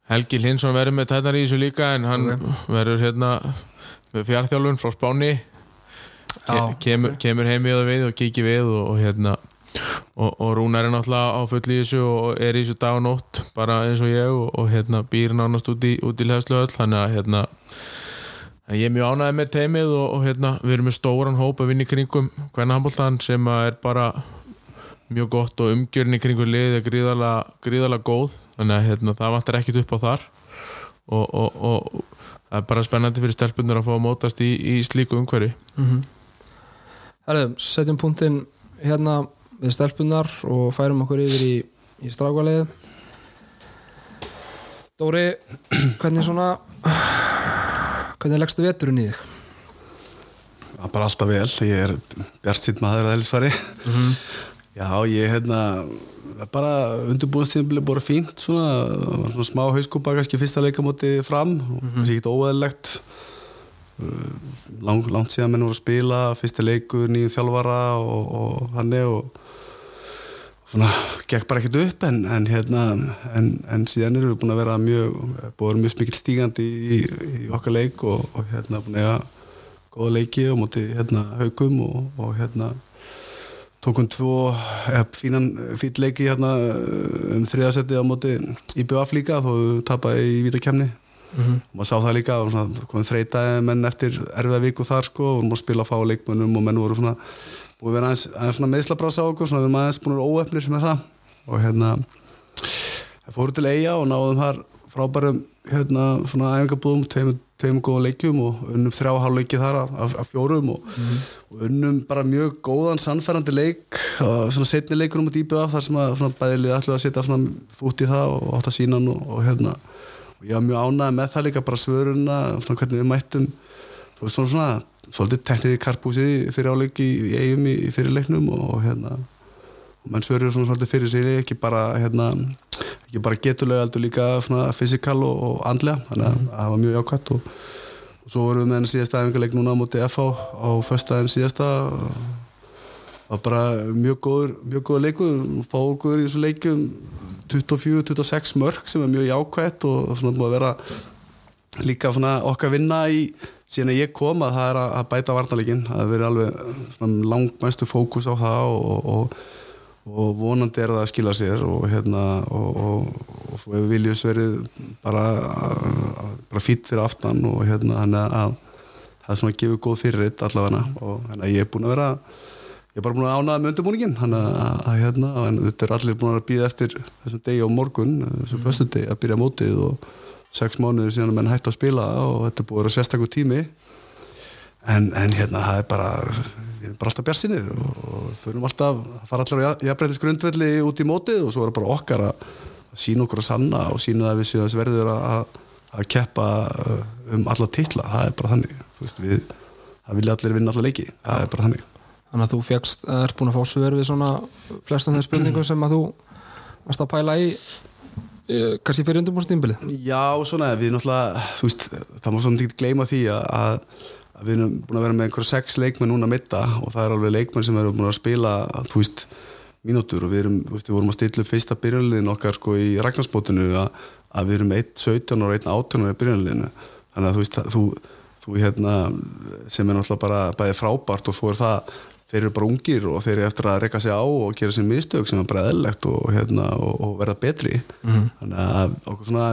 Helgi Linsson verður með tætnar í þessu líka en hann verður hérna með fjárþjálfun frá Spáni. Já. kemur, kemur heim við og við og kíkir við og, og hérna og, og Rúnar er náttúrulega á full í þessu og er í þessu dag og nótt bara eins og ég og, og hérna býr nánast út í, í hlæðsluöll þannig að hérna ég er mjög ánægði með teimið og, og hérna, við erum með stóran hóp að vinna í kringum hvernig handbóltan sem er bara mjög gott og umgjörn í kringum liðið er gríðarlega, gríðarlega góð. Þannig að hérna, það vantar ekkit upp á þar. Og, og, og það er bara spennandi fyrir stelpunar að fá að mótast í, í slíku umhverfi. Herðu, setjum punktinn hérna við stelpunar og færum okkur yfir í, í strákvalið Dóri hvernig svona hvernig leggstu veturinn í þig? Bara alltaf vel, ég er bjart sitt maður að helgisfari Já, ég hérna bara undirbúinstíðanbili búið fínt svona, svona smá hauskúpa kannski fyrsta leikamóti fram og kannski ekkert óæðilegt Lang, langt síðan menn voru að spila fyrsti leikur, nýjum þjálfara og, og hann er og svona, gekk bara ekkert upp en, en hérna, en, en síðan erum við búin að vera mjög búin að vera mjög smikil stígandi í, í okkar leik og, og hérna búin að eiga góða leiki á móti hérna haugum og, og hérna tókum tvo eða, fínan fýll leiki hérna um þriðasetti á móti IBF líka þó við tapaði í vítakemni og maður sá það líka og svona, þreitaði menn eftir erfiða viku þar sko og vorum að spila að fá leikmönnum og menn voru svona búið að vera aðeins, aðeins svona meðslabrasa á okkur svona við erum aðeins búin að vera óefnir með það. Og hérna fóru til eiga og náðum þar frábærum hérna svona æfingabúðum tveimur, tveimur góðum leikjum og unnum þrjá hálfleiki þar af, af, af fjórum og, og unnum bara mjög góðan sannfærandi leik og svona setni leikur um að dýpa þar sem að bæðilið ætluð að setja svona fút í það og átt að sína hann og, og hérna og ég var mjög ánægð með það líka bara svöruna svona hvernig við mættum. Þú veist svona svona svolítið teknir í karpúsið fyrir áleik í, eigum í, í fyrirleiknum og, og hérna og menn svörur svona svolítið fyrir sig ekki bara hérna ekki bara getulega heldur líka svona fysikal og, og andlega þannig að það var mjög jákvæmt og, og svo vorum við með enn síðasta æfingarleik núna á móti FH á föstudaginn síðasta. Var bara mjög góður mjög góður leikur, fá okkur í þessu leikum 24-26 mörg sem er mjög jákvæmt og svona búið að vera líka svona okkar vinna í síðan að ég kom að það er að, bæta varnarleikin það hefur verið alveg langmæstu fókus á það og, og, og vonandi er það að skila sér og hérna og, og svo hefur Viljus verið bara, bara fýtt fyrir aftan og hérna hann að það er svona að gefa góð fyrirrit allavega. Og hérna ég er búin að vera ég er bara búin að ánaða með undirbúningin hann að, hérna, en þetta er allir búin að býða eftir þessum degi á morgun þessum föstu degi að byrja mótið og sex mánuður síðan að menn hætti að spila og þetta er búin að vera sérstakur tími. En, en hérna það er bara við erum bara alltaf björnsinir og förum alltaf að fara allar á jafnbreytis grundvelli út í mótið og svo er bara okkar að sína okkur að sanna og sína að við séum þess verður að, að keppa uh, um alla titla, það er bara þannig veist, við, það vilja allir vinna allar leiki. Það er bara þannig. Þannig að þú fegst, er búin að fá svör við svona flestum þeir spurningum sem að þú varst að pæla í kannski fyrir undirbúrstímbili Já, svona, við náttúrulega veist, það má svona ekki gleyma því að, að við erum búin að vera með einhverja sex leikmenn núna mitta og það er alveg leikmenn sem eru búin að spila, þú veist mínútur og við erum, þú veist, við vorum að stilla upp fyrsta byrjanliðin okkar sko í Ragnarsbótinu að, að við erum 1.17 og 1.18 í byrjanliðinu, þannig að þú veist þú, þú hérna, sem er náttúrulega bara bæði frábært og svo er það þeir eru bara ungir og þeir eru eftir að reyka sig á og gera sér mistök sem er bara eðlegt og, hérna, og, og verða betri mm -hmm. þannig að okkur svona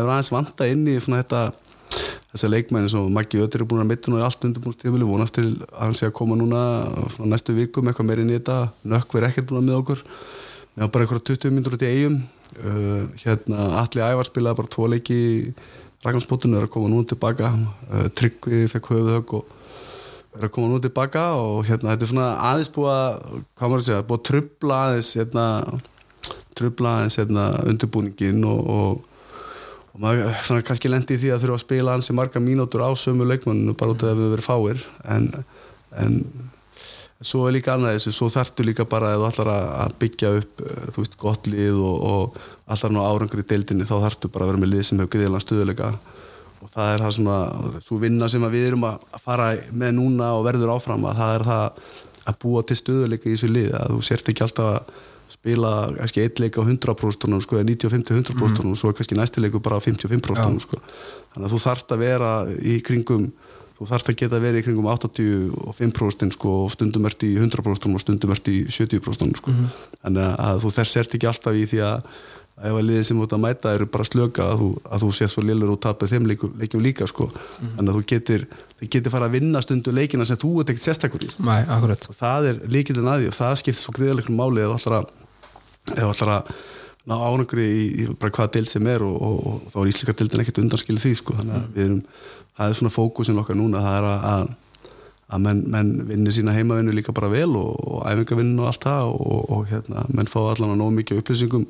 þessi leikmenni sem Maggi Ötur er búin að mittun og er allt undirbúinnstífili, vonast til að hann sé að koma núna næstu vikum eitthvað meir inn í þetta. Nökk verið ekkert búin að með okkur. Við hafa bara eitthvað 20 minnur út í eigum uh, hérna Alli Ævar spilaði bara tvo leiki Ragnarsbótun er að koma núna tilbaka. Uh, Tryggvi fekk höfuðhögg og er að koma nú tilbaka og hérna þetta er svona aðeins búið að hvað maður að segja, búið að trubla aðeins hérna, trubla aðeins hérna undirbúningin og, og, og maður svona kannski lendi í því að þurfa að spila ansi marga mínútur á sömu leikmanninu bara út af að við verðum fáir. En, en svo er líka annað þessu, svo þartu líka bara að þú ætlar að byggja upp þú veist, gott lið og, og allar ná árangur í deildinni, þá þartu bara að vera með lið sem hefur gríðilega stuðuleika og það er það svona, svo vinna sem við erum að fara með núna og verður áfram að það er það að búa til stöðuleika í þessu lið, að þú sért ekki alltaf að spila kannski eitt leik á 100% sko, 95-100% mm. og svo er kannski næsti leiku bara 55% sko. þannig að þú þarft að vera í kringum þú þarft að geta verið í kringum 85% sko, og stundum ert í 100% og stundum ert í 70% sko. mm. þannig að þú þess ert ekki alltaf í því að ef að liðin sem þú ert að mæta eru bara slöka að þú, þú sést svo lillur og tapir þeim leikum líka sko mm. þannig að þú getur, getur fara að vinna stundu leikina sem þú ert ekkert sérstakur í Nei, það er líkildin að því og það skiptir svo greiðleikum máli eða allar að ná ánangri í, í bara hvaða dild sem er og, og, og þá er íslika dildin ekkert undanskilið því sko. Þannig að við erum, það er svona fókusin okkar núna það er að, að, að menn, menn vinnir sína heimavinnu líka bara vel og, og æfingavinnu og allt það og hérna, menn fá allan að ná mikið upplýsingum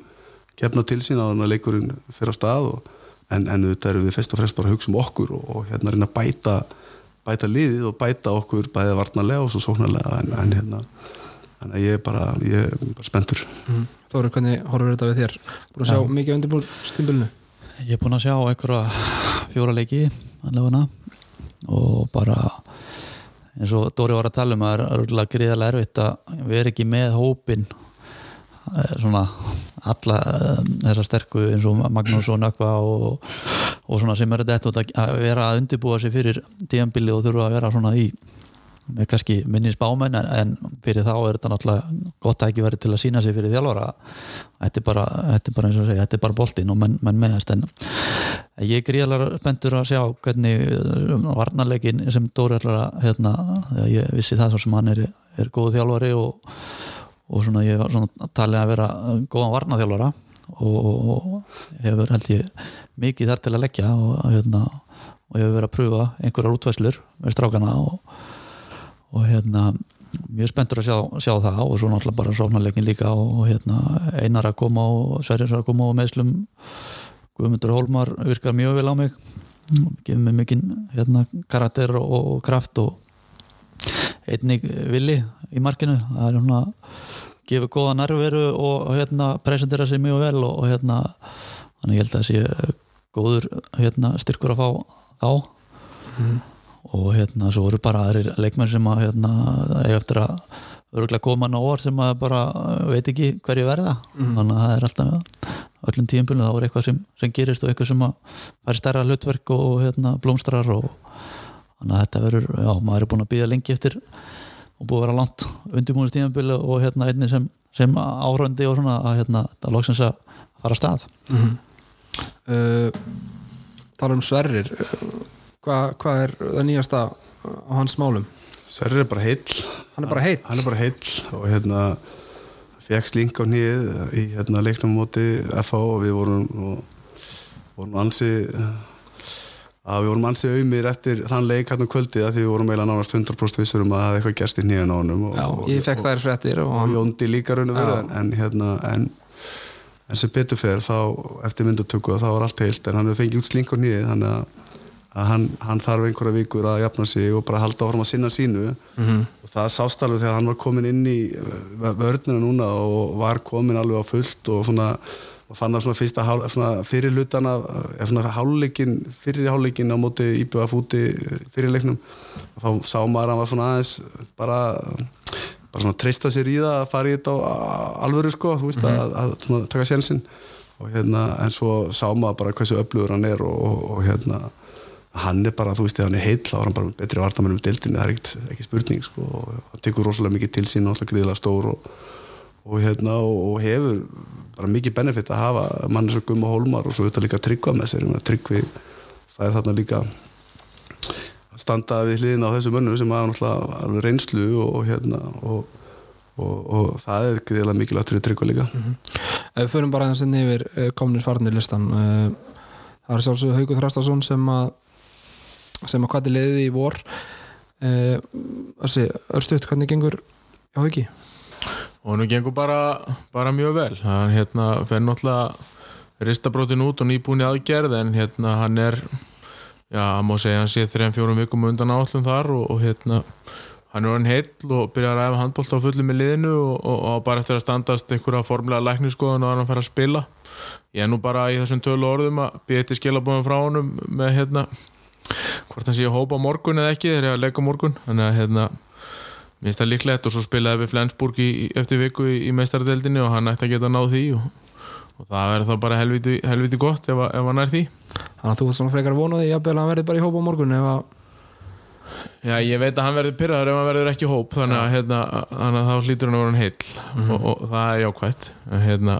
kefna til sín á þannig að leikurinn fyrir að stað og, en, en þetta eru við fyrst og fremst bara að hugsa um okkur og, og hérna reyna að bæta bæta liðið og bæta okkur bæðið varnarlega og svo sóknarlega en, en hérna þannig að ég er bara, ég er bara spenntur mm. Þóru, hvernig horfur þetta við þér? Búin að sjá ja. mikið undirbúin stimbilinu? Ég er búin að sjá einhverja fjóra leiki allavega og bara eins og Dóri var að tala um að það er gríðarlega erfitt að vera ekki með hópin eh, svona alla eh, þessar sterku eins og Magnús og Nökva og, og svona sem er þetta að vera að undirbúa sig fyrir tíanbili og þurfa að vera svona í með kannski minni spámen en, en fyrir þá er þetta náttúrulega gott að ekki verið til að sína sig fyrir þjálfara. Þetta er bara, þetta er bara eins og segja, þetta er bara boltinn og menn, menn meðast en ég er gríðalega spenntur að sjá hvernig uh, varnarleikin sem Dóri ætlar að hérna, ég vissi það sem hann er, er góð þjálfari og og svona ég var svona talið að vera góðan varnaþjálfara og hefur held ég mikið þar til að leggja og, hérna, og hefur verið að pröfa einhverjar útvæslur með strákana og, og hérna mjög spenntur að sjá, sjá það og svo náttúrulega bara sóknarleikin líka og hérna einar að koma og Sverjars að koma og meðslum Guðmundur Hólmar virkar mjög vel á mig. Gefur mig mikinn hérna, karakter og kraft og einnig villi í markinu. Það er svona gefur góða nærveru og hérna presentera sér mjög vel og, og hérna þannig ég held að það sé góður hérna, styrkur að fá þá. Mm. Og hérna svo voru bara aðrir leikmenn sem að hérna eftir að öruglega koma ná orð sem að bara veit ekki hverju verða. Mm. þannig að það er alltaf öllum tíumbölum þá er eitthvað sem, sem gerist og eitthvað sem að færi stærra hlutverk og, hérna, blómstrar og þannig að þetta verður, já, maður er búin að býða lengi eftir og búið að vera langt undirbúinist tíumbölu og hérna einni sem, sem árandi og svona að hérna, það loksins að fara að stað. Uh, tala um Sverrir hvað hva er það nýjasta á hans málum? Sverrir er bara heill Hann er bara heill? Hann er bara heill og hérna fekk sling á nýð í hérna, leiknum móti FH og við vorum, og, vorum ansi að við vorum ansi auðmir eftir þann leik hérna kvöldið að því við vorum eiginlega nánast 100% vissur um að það hefði eitthvað gerst í nýjan á honum og, Já, og, ég fekk þær fréttir og og hann, Jóndi líka raun og verið en, en hérna en, en sem betur fer þá eftir myndutöku þá var allt heilt en hann hefur fengið út sling á nýði þannig að, að hann, hann þarf einhverja vikur að jafna sig og bara halda áfram að sinna sínu. -hmm. og það sást alveg þegar hann var komin inn í uh, vörnina núna og var komin alveg á fullt og svona og fann það svona fyrsta hál, svona fyrir hlutana svona hálfleikin, fyrir hálfleikin á móti íbjöða fúti fyrir leiknum. Þá sá maður að hann var svona aðeins bara bara svona treysta sér í það að fara í þetta á alvöru sko, þú veist að, að svona, taka sénsinn. Og hérna en svo sá maður bara hversu öflugur hann er og, og, og hérna hann er bara, þú veist, þegar hann er heill þá er hann bara betri vartamennum deildinni, það er ekkert, ekki spurning sko, og hann tekur rosalega mikið til sín og gríðilega stór og, og hérna, og, hefur bara mikið benefit að hafa mann eins og Gumma Hólmar og svo auðvitað líka tryggva með sér tryggvi, það er þarna líka að standa við hliðin á þessu mönnu sem hafa náttúrulega reynslu og hérna og, og, það er gríðilega mikilvægt fyrir tryggva líka. Ef við förum bara inn yfir uh, komnir farnir listan uh, það er sjálfsög Haugur Þrastason sem að sem að hvað er liðið í vor. Uh, Össi, Örstuðt, hvernig gengur hjá Haugi? og nú gengur bara, bara mjög vel. Hann hérna fer náttúrulega ristabrótin út og nýbúin í aðgerð en hérna hann er já, má segja hann sé þrejum fjórum vikum undan áallum þar og, og hérna hann er orðin heill og byrjar að ræfa handbólt á fullu með liðinu og, og, og bara eftir að standast einhverja formlega lækningsskoðun og hann fær að spila. Ég er nú bara í þessum tölu orðum að býða eitt skilabóðum frá honum með hérna hvort hann sé að hópa morgun eða ekki þegar ég að leika morgun. Þannig að hérna Mér finnst það líklegt og svo spilaði við Flensburg í, eftir viku í, í meistardeldinni og hann ætti að geta náð því og, og það verður þá bara helviti, helviti gott ef, ef hann er því. Þannig að þú svona frekar vonaði að hann verði bara í hópa morgun ef að Já, ég veit að hann verður pyrraður ef hann verður ekki hóp þannig að, hérna, að þá hlýtur hann að vera hann heill. Mm -hmm. og, og það er jákvæmt hérna,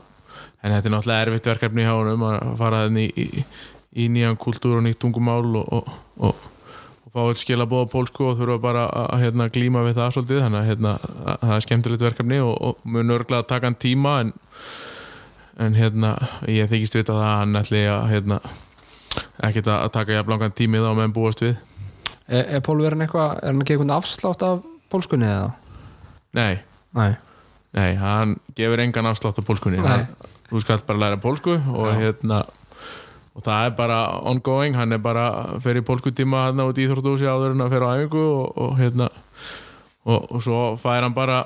en þetta er náttúrulega erfitt verkefni hjá hann að fara þenni í, í nýjan kultúr og nýtt tungumál og, og og fá eitt skilabóð á pólsku og þurfa bara að hérna, glíma við það svolítið. Þannig að hérna, það er skemmtilegt verkefni og, og mun örglega að taka hann tíma en, en hérna ég þykist vita það að hann ætli að hérna, ekkert að taka jafn langan tími þá meðan búast við. Er, er Pólverðin eitthvað, er hann ekki eitthvað afslátt af pólskunni eða? Nei, Nei, nei, hann gefur engan afslátt á pólskunni. Nei. þú skalt bara læra pólsku og hérna og það er bara ongoing, hann er bara fer í pólskutíma hann út í Íþróttúsi áður en að fer á æfingu og, og hérna og, og svo fær hann bara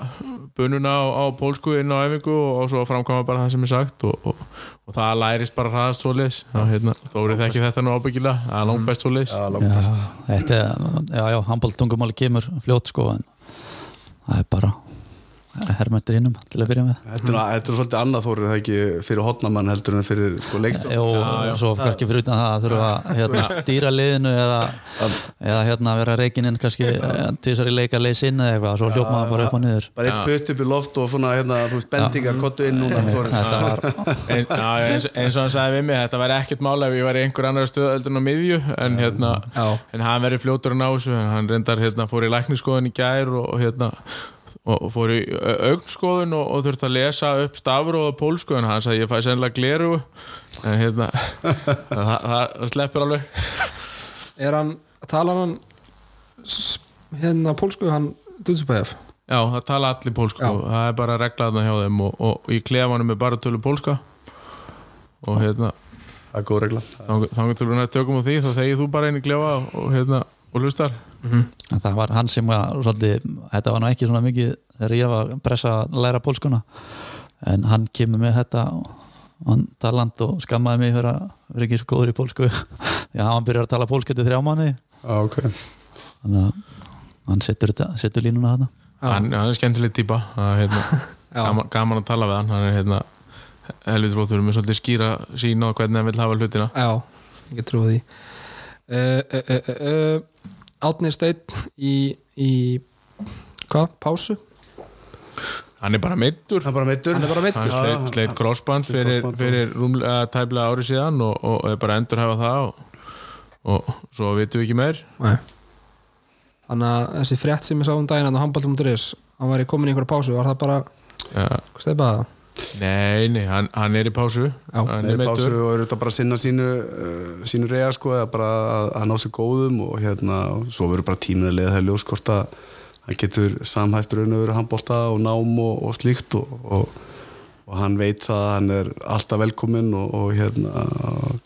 bununa á, á pólsku inn á æfingu og, og svo framkvæma bara það sem er sagt og, og það lærist bara hraðast svo leis hérna, þórið þekki þetta nú ábyggilega það er langt best svo leis Já, langt best. Já, þetta er, já, já, handbóltungumáli kemur fljótt sko en það er bara hermöndir innum til að byrja með. Þetta er, þetta er svolítið annað þórið það ekki fyrir hotnamann heldur en fyrir sko, leikstjórn? Jó, svo kannski fyrir utan það að þurfa að hérna, stýra liðinu eða, eða hérna vera reikininn kannski tísar í leika leys inn eða eitthvað svo hljópa maður bara upp og niður. Bara eitt putt upp í loft og svona hérna, þú veist, bendingar, kottu inn núna var En, já, eins, eins og hann sagði við mig þetta væri ekkert mála ef ég var í einhver annar stöðöldun á miðju en, hérna, en hann verið fljótur að ná þessu hann reyndar hérna, fór í lækningsskoðun í gær og, hérna, og fór í augnsskoðun og, og þurfti að lesa upp pólsku en hann sagði ég fæði sennilega gleru en hérna það, það sleppur alveg. Er hann, talar hann hérna pólsku, hann Dutspæf Já, það tala allir pólsku. Já. það er bara reglaðna hjá þeim og, og í klefanum er bara tölu pólska. Og hérna það er góð regla. þannig til við tökum á því þá þegir þú bara einn í klefa og, hérna, og hlustar. En það var hann sem var svolítið, þetta var nú ekki svona mikið þegar ég var að pressa að læra pólskuna en hann kemur með þetta hann taland og skammaði mig fyrir að vera ekki svo góður í pólsku. Já, hann byrjar að tala pólsku til þrjá mánuði. Já, ok. Þannig að hann setur, þetta, setur línuna þarna. Hann, hann er skemmtileg er, hérna, Já. gaman, gaman að tala við hann hann er hérna helvið flóttur með svolítið skýra sín á hvernig hann vil hafa hlutina. Já, ég get trúið því uh, uh, uh, uh, Átni Steinn í, í hvað, pásu? hann er bara meittur hann er bara meittur Hann er bara meiddur. hann Já, sleit, sleit crossband fyrir, og- fyrir rúmlega tæplega ári síðan og, og er bara endur hafa það og, og svo vitum við ekki meir. Nei. Þannig að þessi frétt sem ég sá um daginn hann á handballtum.is hann væri komin í einhverja pásu, var það bara ja, hvað stefnaði það? Nei, nei, hann, hann er í pásu. Hann Hann er er pásu og eru þetta bara að sinna sínu uh, sínu reyja sko eða bara að, ná sér góðum og hérna og svo verður bara tímin að leiða það ljós hvort að hann getur samhæft raun og verið handbólta og nám og, og slíkt og, og, og hann veit það að hann er alltaf velkominn og, og hérna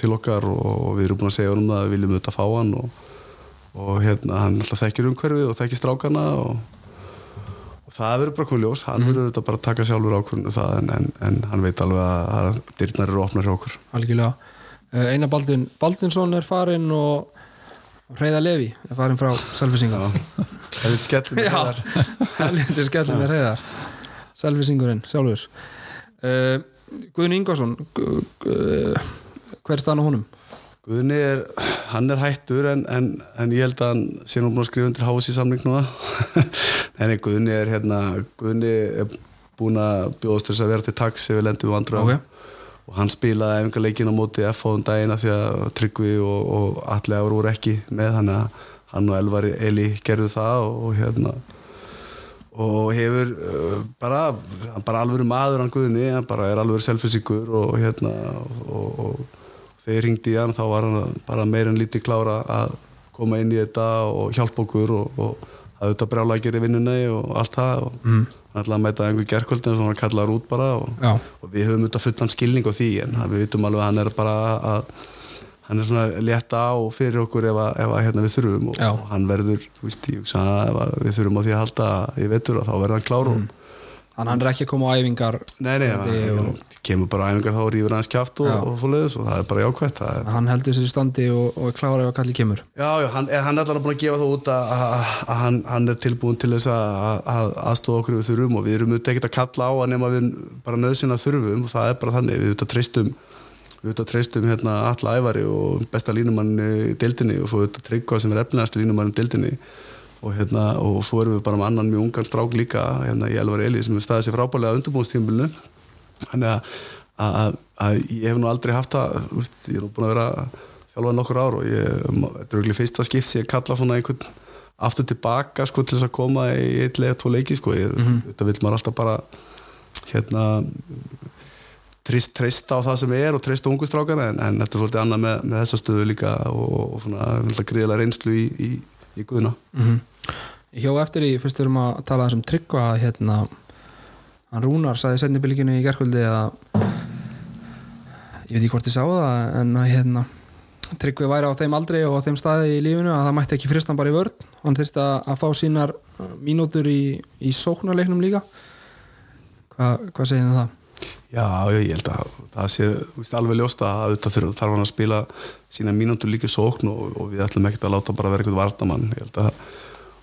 til okkar og, við erum búin að segja um það að við viljum auðvitað fá hann og, og hérna hann alltaf þekkir umhverfið og þekkir strákana og það verður bara komið ljós, hann verður þetta bara að taka sjálfur ákvörðinu það en, en, en hann veit alveg að, dyrnar eru opnar hjá okkur. Algjörlega. Uh, Einar Baldun, Baldunsson er farin og Reyða Levi er farin frá Selfisingar Það er skellum Já, helviti skellin er Reyðar Selfisingurinn sjálfur. Uh, Guðni Ingvarsson gu- gu- hver er staðan á honum? Guðni er, hann er hættur en, en, en ég held að hann sé nú búin að skrifa undir hási samling núna en Guðni er hérna Guðni er búin að bjóðast þess að vera til taks ef við lendum við vandröðum Ok. og hann spilaði einhver leikin á móti F á um dagina því að Tryggvi og, og allir ára voru ekki með þannig að hann og Elvar Eli gerðu það og, og hérna og hefur uh, bara, bara alveg maður hann Guðni, hann bara er alveg selfisíkur og hérna og, og þegar ég ringdi í hann þá var hann bara meir en lítið klára að koma inn í þetta og hjálpa okkur og, og að þetta brjála að gera í vinnunni og allt það og mm. hann ætlaði að mæta einhver gerkvöld en hann kallaði út bara og, og við höfum þetta fullan skilning á því en við vitum alveg að hann er bara að hann er svona létta á fyrir okkur ef, að, ef að, hérna, við þurfum og, og hann verður, þú veist, ég við þurfum á því að halda í vetur og þá verður hann klár og Hann, hann er ekki að koma á æfingar Nei, nei, hann, hann kemur bara á æfingar þá rýfur hans kjáft og, og svoleiðis og það er bara jákvætt það er, hann heldur sér í standi og, og er klára ef að kalli kemur. Já, já, hann, hann er allan búin að gefa það út að, að, að hann, hann er tilbúin til þess að, að aðstofa okkur ef við þurfum og við erum auðvitað ekkert að kalla á að nema við bara nöðsina þurfum og það er bara þannig, við auðvitað treystum við auðvitað treystum hérna alla ævari og besta línumann og hérna, og svo erum við bara með annan mjög ungan strák líka, hérna í Elvar Eli sem er staðið sér frábælega undirbúinstímbilinu þannig að, ég hef nú aldrei haft það ég er nú búin að vera þjálfað nokkur ár og ég, þetta er auðvitað fyrsta skipt sem ég kalla svona einhvern aftur tilbaka sko til þess að koma í eitt leið tvo leiki sko, ég, þetta vil maður alltaf bara hérna trist, treysta á það sem er og treysta ungustrákana en, en þetta er svolítið annað með, með þessa stöðu líka og, og svona gríðilega reynslu í, í, í guðuna mm Ég hjó eftir í, fyrst erum að tala þessum tryggva hérna hann Rúnar sagði setni bylginu í gerkvöldi að ég veit ekki hvort ég sá það en að hérna tryggvi væri á þeim aldrei og á þeim staði í lífinu að það mætti ekki frist hann bara í vörn. Hann þurfti að, fá sínar mínútur í, í sóknarleiknum líka. Hva, hvað segir um það? Já, ég held að það sé veist, alveg ljósta að auðvitað þarf hann að spila sína mínútur líka sókn og, og við ætlum ekkert að láta bara vera eitthvað að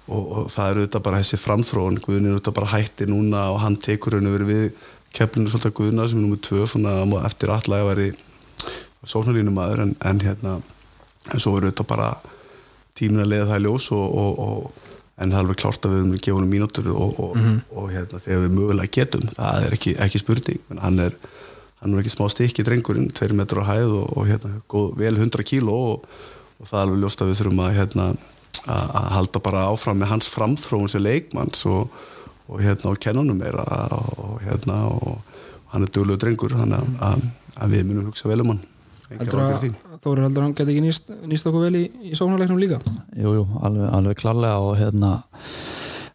og, og það er auðvitað bara þessi framþróun. Guðin er auðvitað bara hætti núna og hann tekur og verið við keflinu svolítið Guðina sem er nummið tvö svona eftir allega að veri sóknarlínumæður en, en hérna en svo er auðvitað bara tímin að leiða það í ljós og, og en það er alveg klárt að við höfum gefa honum mínútur og, og, og hérna, þegar við mögulega getum það er ekki, ekki spurning. Menn hann er, hann er ekki smá stykki drengurinn tveir metrar á hæð og, og hérna, góð, vel 100 kíló og, og það er alveg ljóst að við þurfum að hérna, að að halda bara áfram með hans framþróun sem leikmanns og, og hérna og kennanum meira og hérna og hann er duglegur drengur hann að, að, að við munum hugsa vel um hann Að. Þóri heldur að hann geti ekki nýst, nýst okkur vel í, í sóknarleiknum líka? Jú, jú, alveg, alveg klarlega og hérna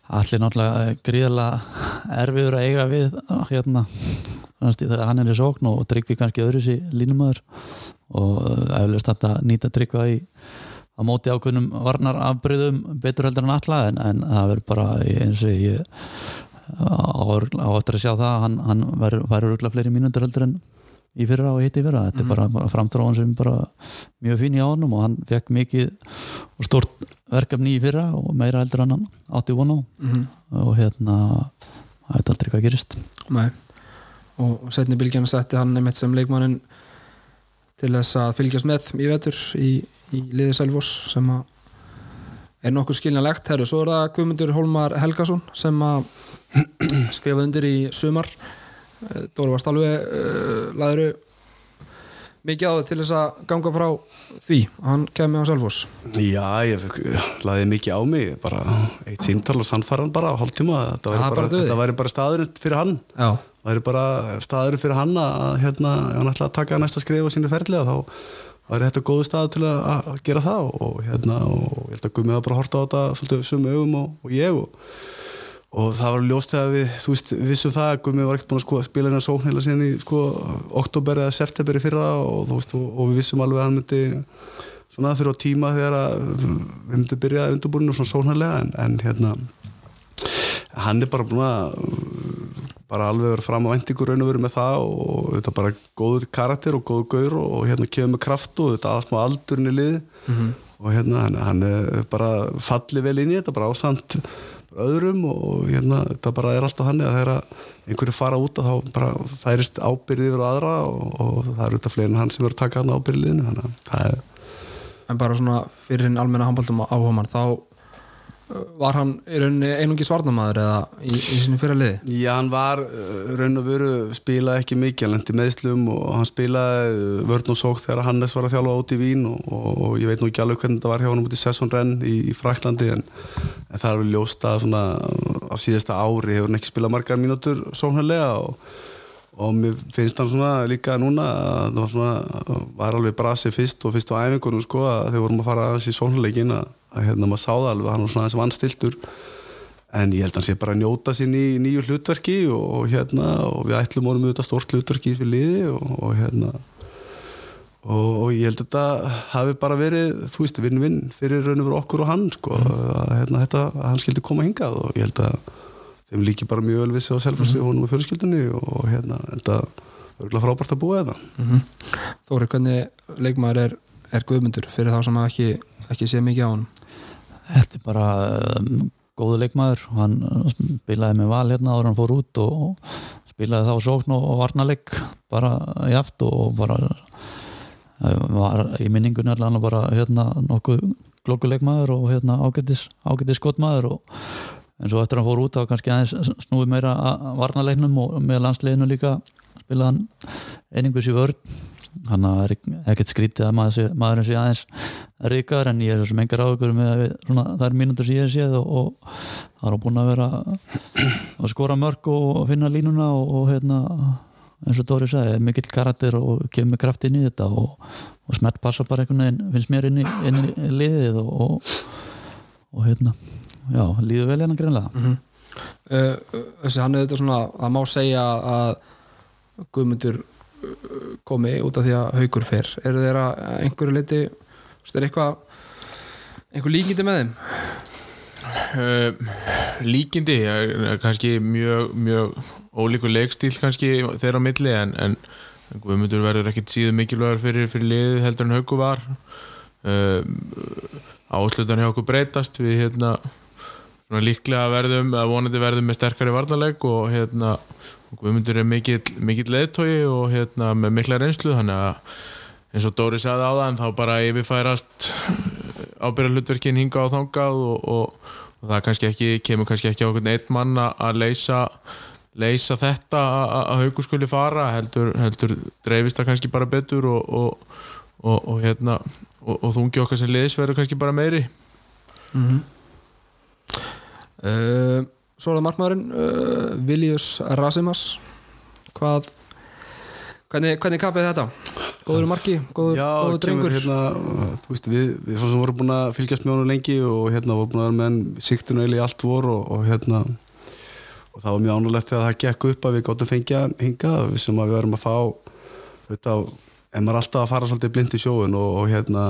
allir náttúrulega gríðarlega erfiður að eiga við hérna þannig að þegar hann er í sókn og tryggvi kannski öðru sér línumöður og eflust þetta nýta tryggva í á móti ákveðnum varnar afbreyðum betur heldur en alla en, en það verður bara eins og ég á, á eftir að sjá það að hann, hann verður örgulega fleiri mínútur heldur en í fyrra og hitt í fyrra. Þetta er bara, bara framþróan sem bara mjög fín í ánum og hann fekk mikið og stort verkefni í fyrra og meira heldur en hann átti von á. Mm og hérna það er aldrei hvað gerist. Nei. Og, setni bylgjana setti hann einmitt sem leikmannin til þess að fylgjast með í vetur í, í liði Selfoss sem að er nokkuð skiljanlegt. Herru, svo er það Guðmundur Hólmar Helgason sem að skrifa undir í sumar Dóri varst alveg uh, laðuru mikið á það til þess að ganga frá því að hann kemur á Selfoss? Já, ég fekk- lagði mikið á mig bara eitt símtal og sannfæran bara á hálftíma. Þetta væri bara, bara þetta væri bara staðurinn fyrir hann. Já, það væri bara staðurinn fyrir hann að hérna, ef hann ætla að taka næsta skrif á sínu ferðlega þá væri þetta góðu stað til að, að gera það og hérna og ég held að Gumi hafa bara horta á þetta svolítið sömu augum og, og ég og, og það var ljóst þegar við þú veist, vissum það að Gumi var ekkert búin að sko, spila hennar sókn heila síðan í sko, oktober eða september í fyrra og, veist, og, og við vissum alveg að hann myndi svona þurfa tíma þegar að við myndum byrja undirbúinu svona sóknarlega en, en hérna hann er bara búin að bara alveg verið fram á vendingur raun og verið með það og þetta bara góður karakter og góður gaur og, og hérna kemur með kraft og þetta aðast má aldurinn í lið og hérna hann, hann er bara fallið vel inn í þetta bara ásand öðrum og hérna þetta bara er alltaf hann eða þegar einhverju fara út og þá bara færist ábyrðið yfir á aðra og, og það er auðvitað fleiri en hann sem verður að taka hann ábyrðið liðinu þannig að það er en bara svona fyrir hinn almenna handbóltum áhugamann þá uh, var hann í rauninni einungi svarnamaður eða í, í sinni fyrir liði? Já, hann var uh, raun og veru spilaði ekki mikið, hann lendi meðslum og hann spilaði uh, vörn og sók þegar Hannes var að þjálfa út í Vín og, og, og ég veit nú ekki alveg hvernig þetta var hjá hann út í Sessonrenn í, í Fraklandi en, en það er vel ljóst að svona á síðasta ári hefur hann ekki spilað margar mínútur sóknarlega og, og mér finnst hann svona líka núna að það var svona, var alveg brasi fyrst og fyrst á æfingunum sko að þegar vorum að fara aðeins í sóknarleikin að, að hérna maður sá það alveg, hann var svona aðeins vannstiltur en ég held að hann sé bara að njóta sín í nýju hlutverki og, hérna og við ætlum honum auðvitað stort hlutverki fyrir liði og, og hérna og, og ég held að þetta hafi bara verið, þú veist, vinn-vinn fyrir raun og veru okkur og hann sko, að, hérna, þetta, að hann skildi koma hingað og ég held að þeim líki bara mjög vel vissi á selfassi mm. honum og fjölskyldunni og hérna, þetta örugglega frábært að búa þetta. Þóri, hvernig leikmaður er, er Guðmundur fyrir þá sem ekki, ekki sé mikið á hann Þetta er bara um, góðu leikmaður. Hann uh, spilaði með val hérna en hann fór út og spilaði þá sókn og varnarleik bara í aft og bara uh, var í minningunni allan bara hérna nokkuð glokkuleikmaður og hérna ágætis, ágætis skottmaður og en svo eftir hann fór út þá kannski aðeins snúið meira að varnarleiknum og með landsliðinu líka spilaði hann einingus í vörn hann er ekkert skrítið að maður maðurinn sé aðeins ríkar en ég er sem engar áhugur með að við, svona, það er mínútur sem ég séð og, og það er búin að vera að skora mörg og finna línuna og, og hérna eins og Dóri sagði, mikill karakter og kemur kraft inn í þetta og, og smert passa bara einhvern veginn, finnst mér inn í, inn í liðið og, hérna já, líður vel hérna greinlega uh, Þessi hann er þetta svona að má segja að Guðmundur komi út af því að haugur fer. Eru þeirra einhverju leiti er eitthvað einhver líkindi með þeim? Uh, líkindi eh, kannski mjög, mjög ólíkur leikstíl kannski þeirra á milli en, en Guðmundur verður ekkit síðu mikilvægur fyrir, fyrir liðið heldur en haugu var. Uh, áslutan hjá okkur breytast við hérna líklega verðum, að vonandi verðum með sterkari varnarleik og hérna og Guðmundur er mikill, leðtogi og hérna með mikla reynslu þannig að eins og Dóri sagði á það en þá bara yfirfærast ábyrja hlutverkin hinga á þangað og, og, og það kannski ekki, kemur kannski ekki á einhvern einn mann að- leysa leysa þetta að- haugur skuli fara heldur, heldur dreifist það kannski bara betur og, og, hérna og, þungi okkar sem liðs verður kannski bara meiri uh, Svo er það markmaðurinn uh, Viljus Rasimas. Hvað hvernig, hvernig kapið þetta? Góður í marki, góður, Já, góður drengur. hérna, veist, við, við svo sem vorum búin að fylgjast með honum lengi og hérna vorum búin að vera með hann siktinu eili allt vor og, og hérna og það var mjög ánulegt þegar það gekk upp að við gáttum fengja hann hingað. Við sem að við varum að fá auðvitað, en maður er alltaf að fara svolítið blind í sjóun og, og hérna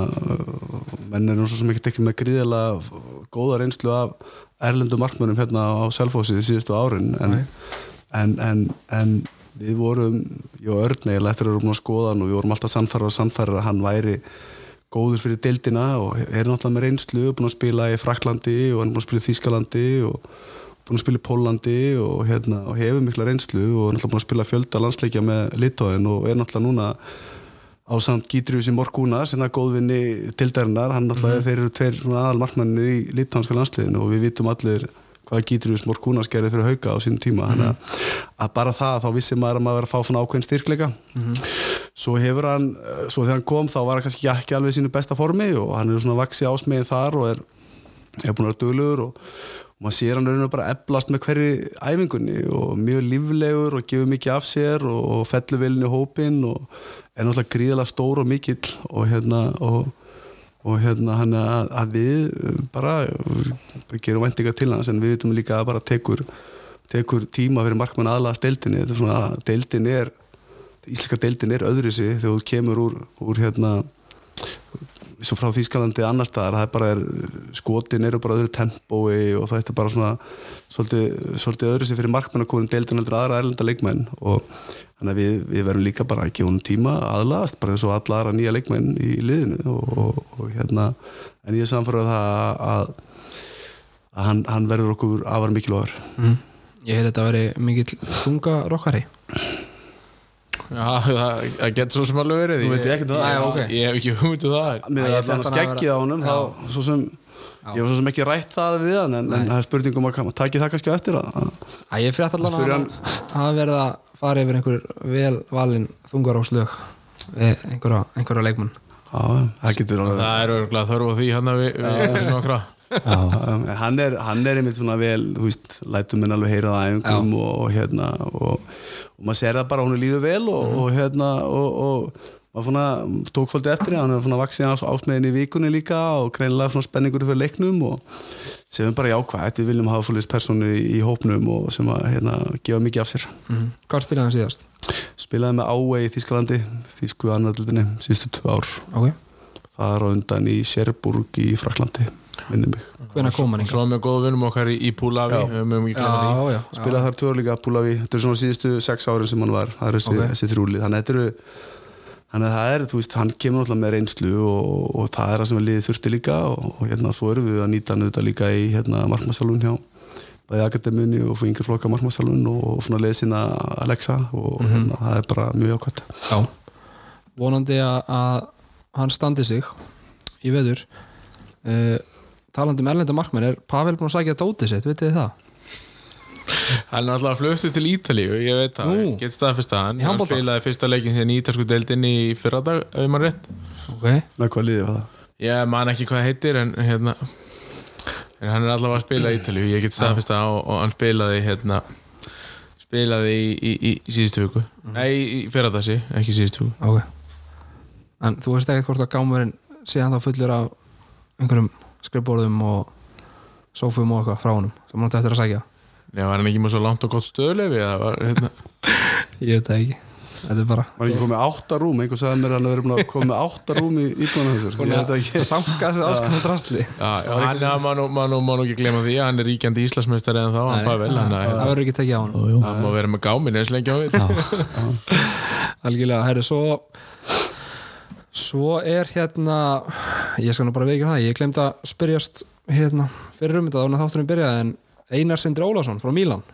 menn er nú svo sem ekki ekki með gríðilega góða reynslu af erlendu markmönum hérna á Selfossi síðustu árin en, en, en, en við vorum, ég og Örn eiginlega eftir að við vorum að skoða hann og við vorum alltaf sannfæra og sannfæra að hann væri góður fyrir deildina og er náttúrulega með reynslu búin að spila í Fraklandi og hann er búin að spila í Þýskalandi og búin að spila í Pólandi og, hérna, og hefur mikla reynslu og náttúrulega búin að spila fjölda landsleikja með Litóin og er náttúrulega núna á samt Gítriusi Morkúna sem er góðvinni tildarinnar, hann náttúrulega þeir eru tveir aðal markmannir í litónska landsliðinu og við vitum allir hvað Gítrius Morkúna skerði fyrir hauka á sínum tíma. Þannig að, að bara það þá vissi maður að maður var að fá svona ákveðin styrkleika. Svo hefur hann, svo þegar hann kom þá var hann kannski ekki alveg í sínu besta formi og hann er svona vaksi ásmegin þar og er, er búin að vera duglegur og, og maður sér hann rauninu bara eflast með hverju æfingunni og mjög líflegur og gefur mikið af sér og, og fellur velin í hópin og er náttúrulega gríðilega stór og mikill og hérna og, og hérna hann að, að við bara, bara gerum vendinga til hans en við veitum líka að bara tekur tekur tíma fyrir markmann aðlaðast deildinni. Þetta er svona að deildin er íslenska deildin er öðru sig þegar þú kemur úr, úr hérna svo frá Þýskalandi annar staðar það er bara er, skotin eru bara öðru tempói og það er bara svona svolítið, svolítið öðru sig fyrir markmann að koma deildin heldur aðra erlenda leikmenn. Og þannig að við, við verum líka bara að gefa hún tíma aðlaðast bara eins og alla aðra nýja leikmenn í liðinu. Og, og, og hérna en ég er samfærað það að, að hann, hann verður okkur afar mikilvægur. Mm. Ég hef þetta að veri mikill þunga rockari. Já, það, það getur svo sem alveg verið Þú veit ekkert um það. Ég, Nei, ok. ég hef ekki hugmyndu það. Með Æ, ég allan að fréttan að skeggið á vera- honum Já. þá, svo sem, ég var svo sem ekki rætt það við hann en, en það er spurningum að taki það kannski á eftir Ég frétt allan að Spyrja hann hafa verið að fara yfir einhver vel valin þungar á slög við einhverja, einhverja leikmann að, það getur alveg Það er örgulega þörf á því hann að við, við, við nokkra. Um, hann, er, hann er einmitt svona vel þú veist, lætum minn alveg heyra það æfingum og, og hérna og, og maður sér það bara, hún er líður vel og, og hérna og, og maður svona tók svolítið eftir hann er svona vaksið ás, ásmeðin í vikunni líka og greinilega svona spenningur fyrir leiknum og segjum bara jákvægt, við viljum hafa svolítið personur í, í hópnum og sem að hérna, gefa mikið af sér. Mm. Hvað spilaði hann síðast? spilaði með Ávei í Þískalandi Þísku annarlildinni, síðustu tvö ár. Ok, það er á undan í Sérburg í Fraklandi minni mig. Hvenær kom hann Svo með góðu vinnum okkar í, í Púlavi spilaði þar líka Búlavi, þetta er svona síðustu sex árin sem hann var, það er þessi, Ok. þessi þrjúlið. Þannig að að það er, þú veist, hann kemur náttúrulega með reynslu og, og það er það sem við liðið þurfti líka og, og hérna svo erum við að nýta hann auðvitað líka í hérna markmassalun hjá bæði akademiunni og svo yngir flokka markmassalun og, og svona leið sinna Alexa og hérna, það er bara mjög ákvæmt Já, vonandi að, að hann standi sig í veður uh, talandi um erlenda markmenn er Pavel búin að sækja dótið sitt, vitið þið það? Hann er alltaf fluttu til Ítalíu, ég veit það, Nú. ég get staðfest það hann, Í hann. Spilaði fyrsta leikin í ítalsku deildinni í fyrra dag, ef maður rétt. Ok, með hvað liðið var það? Ég man ekki hvað heitir en hérna en hann er allavega að spila í Ítalíu. Ég get staðfest það og, og hann spilaði hérna spilaði í, í, í, í síðustu viku. Nei, í fyrra dagsi, ekki síðustu viku. Ok. En þú veist ekkert hvort að gámurinn sé hann þá fullur af einhverjum skrifborðum og sófum og eitthvað frá honum sem hann átti eftir að sækja. Nei, var hann ekki með svo langt og gott stöðlefi eða var hérna? Ég veit það ekki. Þetta er bara Var ekki komið átta rúm, einhver sagði mér að hann hefur búin að koma með átta rúm í íbúinu þessar ég veit það ekki. Sanka sig áskanum drastli Já, já, hann er má nú- ekki glemma því að hann er ríkjandi Íslandsmeistari en þá, hann Pavel hann að Það verður ekki tekið á hann hann má vera með gáminn eins lengi á við Algjörlega, herri, svo Svo er hérna Ég skal nú bara veikja það Ég glemt að spyrjast hérna fyrir um þetta þannig að þátturinn byrjaði en Einar Sindri Ólafsson frá Mílan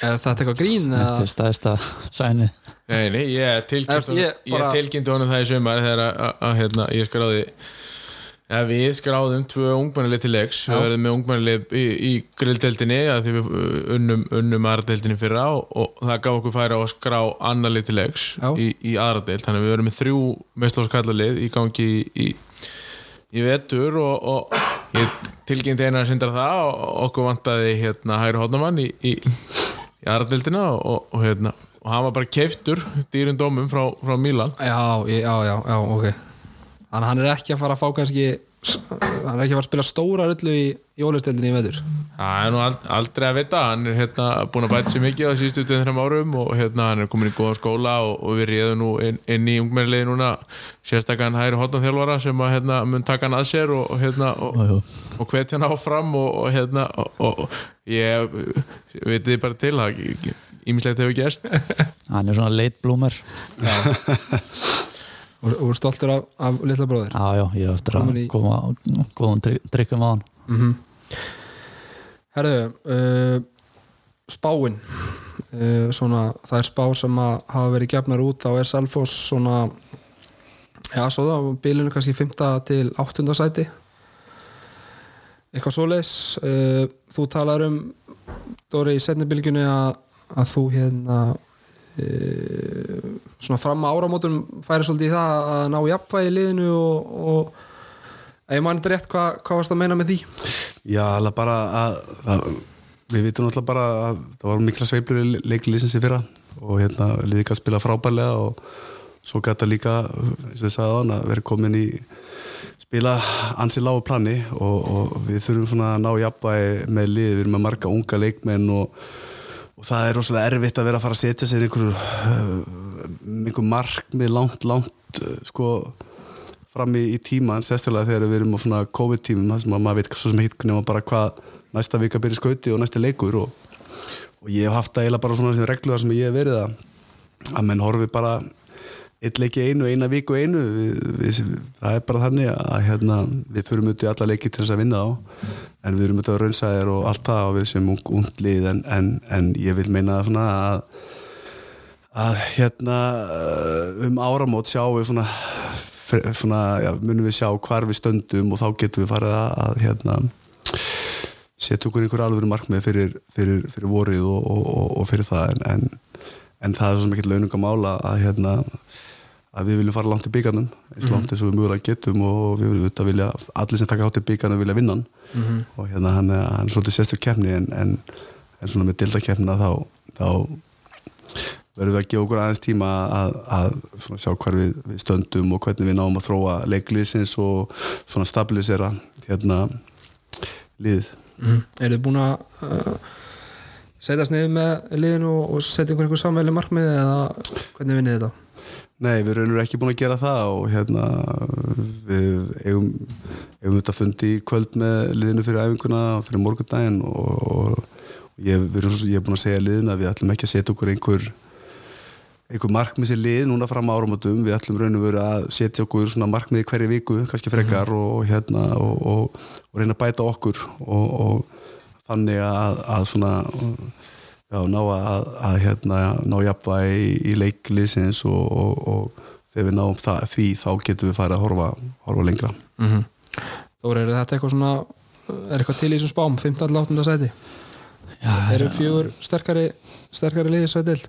Er þetta eitthvað grín? Þetta er staðista sænið Nei, nei, ég tilkynnti Ég honum, það í sumar þegar að, að, að hérna, ég skráði ja, við skráðum tvö ungmennilið til leiks. Við verðum með ungmennilið í, í grilldeldinni að því við uh, unnum, unnum aðradeldinni fyrra og, og það gaf okkur færa á að skrá annarlið til leiks Já. í, í aðradeld þannig að við verðum með þrjú mestlóskallalið í gangi í, í, vetur og, og ég tilkynnti einar að sindra það og okkur vantaði hérna hægri hótnamann í, aðradeldina og, og hérna og hann var bara keiftur dýrun dómum frá, frá Milan Já, já, já, já, ok Þannig að hann er ekki að fara að fá kannski hann er ekki að fara að spila stóra rullu í jólistildinni í veður það er nú ald- aldrei að vita. Hann er hérna búin að bæta sér mikið á síðustu 2-3 árum og hérna hann er komin í góðan skóla og, og við réðum nú inn, inn í ungmennilegi núna sérstakkan hægri hotnarþjálfara sem að hérna mun taka hann að sér og, og hérna og, og hvetja hann áfram og, hérna og, og, og ég veit þið bara til að ímislegt hefur gerst. Hann er svona late bloomer og, er stoltur af, af litla bróðir Já, já, ég eftir að í- koma góðum drykkjum á hann Herðu, uh, spáin uh, svona, það er spá sem að hafa verið gefnar út á Selfoss svona já, svo það á bilinu kannski 5. til 8. sæti eitthvað svoleiðis uh, þú talar um Dóri í setnibilgjunni að, að þú hérna svona fram að áramótum færi svolítið í það að ná jafnvægi í liðinu og, og ef mann er rétt, hvað, hvað varst að meina með því? Já, alveg bara að það, við vitum alltaf bara að það var mikla sveiblur í leikliðsins í fyrra og hérna liðið að spila frábærlega og svo gæta líka, eins og ég sagði á hann að vera komin í spila ansi lágu plani og, og við þurfum svona að ná jafnvægi með lið, við erum með marga unga leikmenn og, og það er rosalega erfitt að vera að fara að setja sér einhver, einhver markmið langt, langt sko fram í, í tíman, sérstaklega þegar við erum á svona COVID-tímum, þar sem að maður veit svo sem hitt nema bara hvað næsta vika byrja skauti og næsta leikur og, og ég hef haft það eiginlega bara svona regluðar sem ég hef verið að að menn horfi bara eitt leiki einu, eina viku einu. Við, við, það er bara þannig að hérna, við fyrum út í alla leiki til þess að vinna á en við erum út á raunsæðir og allt það og við sem ung, undlið en, en, en ég vil meina svona að að hérna um áramót sjáum við svona, svona já, munum við sjá hvar við stöndum og þá getum við farið að, að hérna setja okkur einhver alveg markmið fyrir, fyrir, fyrir vorið og, og, og fyrir það en, en, en það er svo mikið launungamála að hérna að við viljum fara langt í byggarnum eins Mhm. langt eins og við mögulega getum og við viljum auðvitað vilja, allir sem taka átt í byggarnum vilja vinna hann Mhm. og hérna hann er, svolítið sestur keppni en, en, en svona með dildakeppnina þá, þá verðum við að gefa okkur aðeins tíma að, að sjá hvar við, við stöndum og hvernig við náum að þróa leikliðsins og svona stabilisera hérna liðið Mm. Er þið búin að uh, setjast niður með liðinu og, setja ykkur einhver samveili markmið eða hvernig vinnið þetta? Nei, við erum ekki búin að gera það og hérna við eigum, eigum þetta fundi í kvöld með liðinu fyrir æfinguna og fyrir morgundaginn og, og, og ég, erum, ég er búin að segja liðinu að við ætlum ekki að setja okkur einhver einhver markmið sér lið núna fram á áramötum við ætlum raun og veru að setja okkur svona markmið í hverju viku, kannski frekar og, og hérna og, og, og reyna að bæta okkur og, þannig að, að svona já, ná að, að hérna, ná jafnvægi í, í leikliðsins og þegar við náum það, því þá getum við farið að horfa, horfa lengra Mm -hmm. Þóri, er þetta eitthvað svona er eitthvað til í þessum spám, 15. 8. sæti? Já, Eru fjögur sterkari, sterkari liðið svo dild?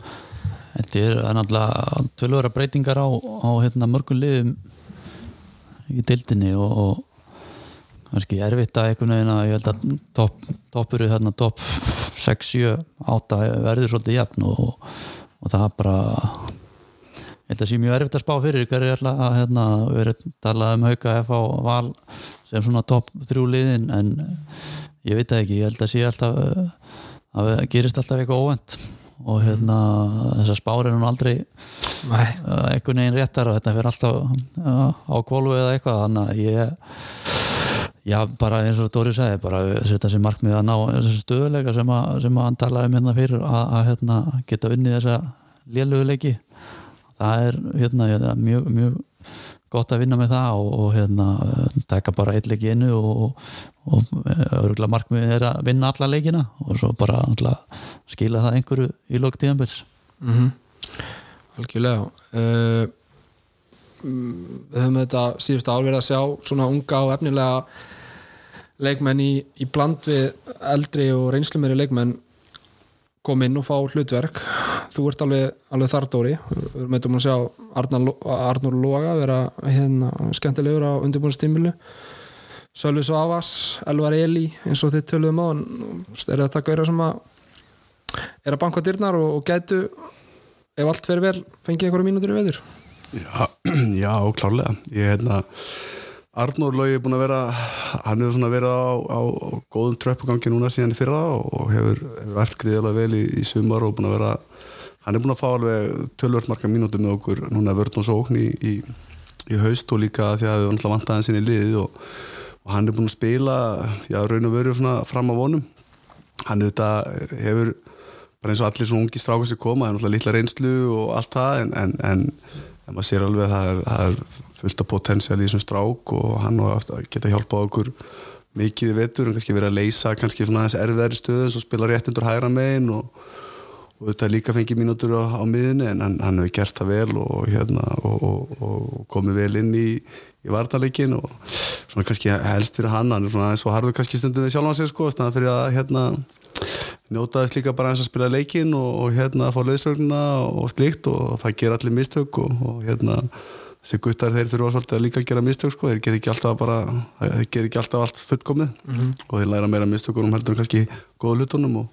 Þetta er náttúrulega tölvöra breytingar á, á hérna, mörgum liðum í dildinni og, og kannski erfitt að einhvern veginn að ég held að topp, toppuru hérna topp 6, 7, 8 verður svolítið jafn og, og það er bara ég held að sé mjög erfitt að spá fyrir hverju er að hérna, verið talað um hauka F á val sem svona topp þrjú liðin en ég veit það ekki, ég held að sé alltaf eh, að það gerist alltaf eitthvað óvend og hérna þessar spár er hún aldrei uh, einhvern veginn réttar og þetta fyrir alltaf uh, á kólu eða eitthvað þannig að ég já bara eins og Dóri sagði bara setja sér markmið að ná þessu stöðuleika sem, sem að hann talaði um hérna fyrir að, að hérna, geta unnið þessa léluguleiki það er hérna, hérna mjög, mjög gott að vinna með það og, og hérna taka bara eitt leik í einu og, og örgulega markmið er að vinna alla leikina og svo bara skila það einhverju í lók tíðanbils mm algjörlega. Uh, við höfum þetta síðustu ár verið að sjá svona unga og efnilega leikmenn í, í bland við eldri og reynslumeri leikmenn kom inn og fá hlutverk. Þú ert alveg, alveg þar Dóri við eitthvað að sjá Arnar, Arnur Loga vera hérna skemmtilegur á undirbúinnstímilu Sölvi Svavas, Elvar Eli eins og þið töluðum á er þetta gauðra sem að er að banka dyrnar og, og gætu ef allt verður vel, fengið einhverja mínútur í veður Já, já klárlega. Ég hérna Arnór Lógi er búin að vera hann hefur svona verið á, á, á góðum tröppugangi núna síðan í fyrra og hefur, hefur allt greiðilega vel í, í sumar og búin að vera hann er búin að fá alveg tölvört marga mínútur með okkur núna vörð og sókn í, í, í haust og líka því að við vantilega vantaði sinni í liðið og, og hann er búin að spila já, raun og veru svona fram á vonum hann hefur, hefur bara eins og allir svona ungi strákar sem koma það er náttúrulega litla reynslu og allt það en, en, en, en maður sér alveg að það er, það er fullt af potensial í þessum strák og hann og geta hjálpað okkur mikið í vetur en kannski verið að leysa kannski svona aðeins erfiðari stöðum svo spila rétt undir hægra megin og, og þetta líka fengið mínútur á, á miðinni en hann, hann hefur gert það vel og, hérna, og, og, og komið vel inn í, í vartaleikin og svona kannski helst fyrir hann hann er svona eins og harður kannski stundum við sjálfan sig sko, þannig fyrir að hérna njóta þess líka bara eins að spila leikin og, og hérna að fá leðsögnuna og slíkt og það ger allir mistök og, og hérna þessi guttar þeir þurfa svolítið að líka gera mistök sko, þeir ger ekki alltaf bara þeir ger ekki alltaf allt fullkomið mm -hmm. og þeir læra meira mistökunum heldur en kannski góða hlutunum og,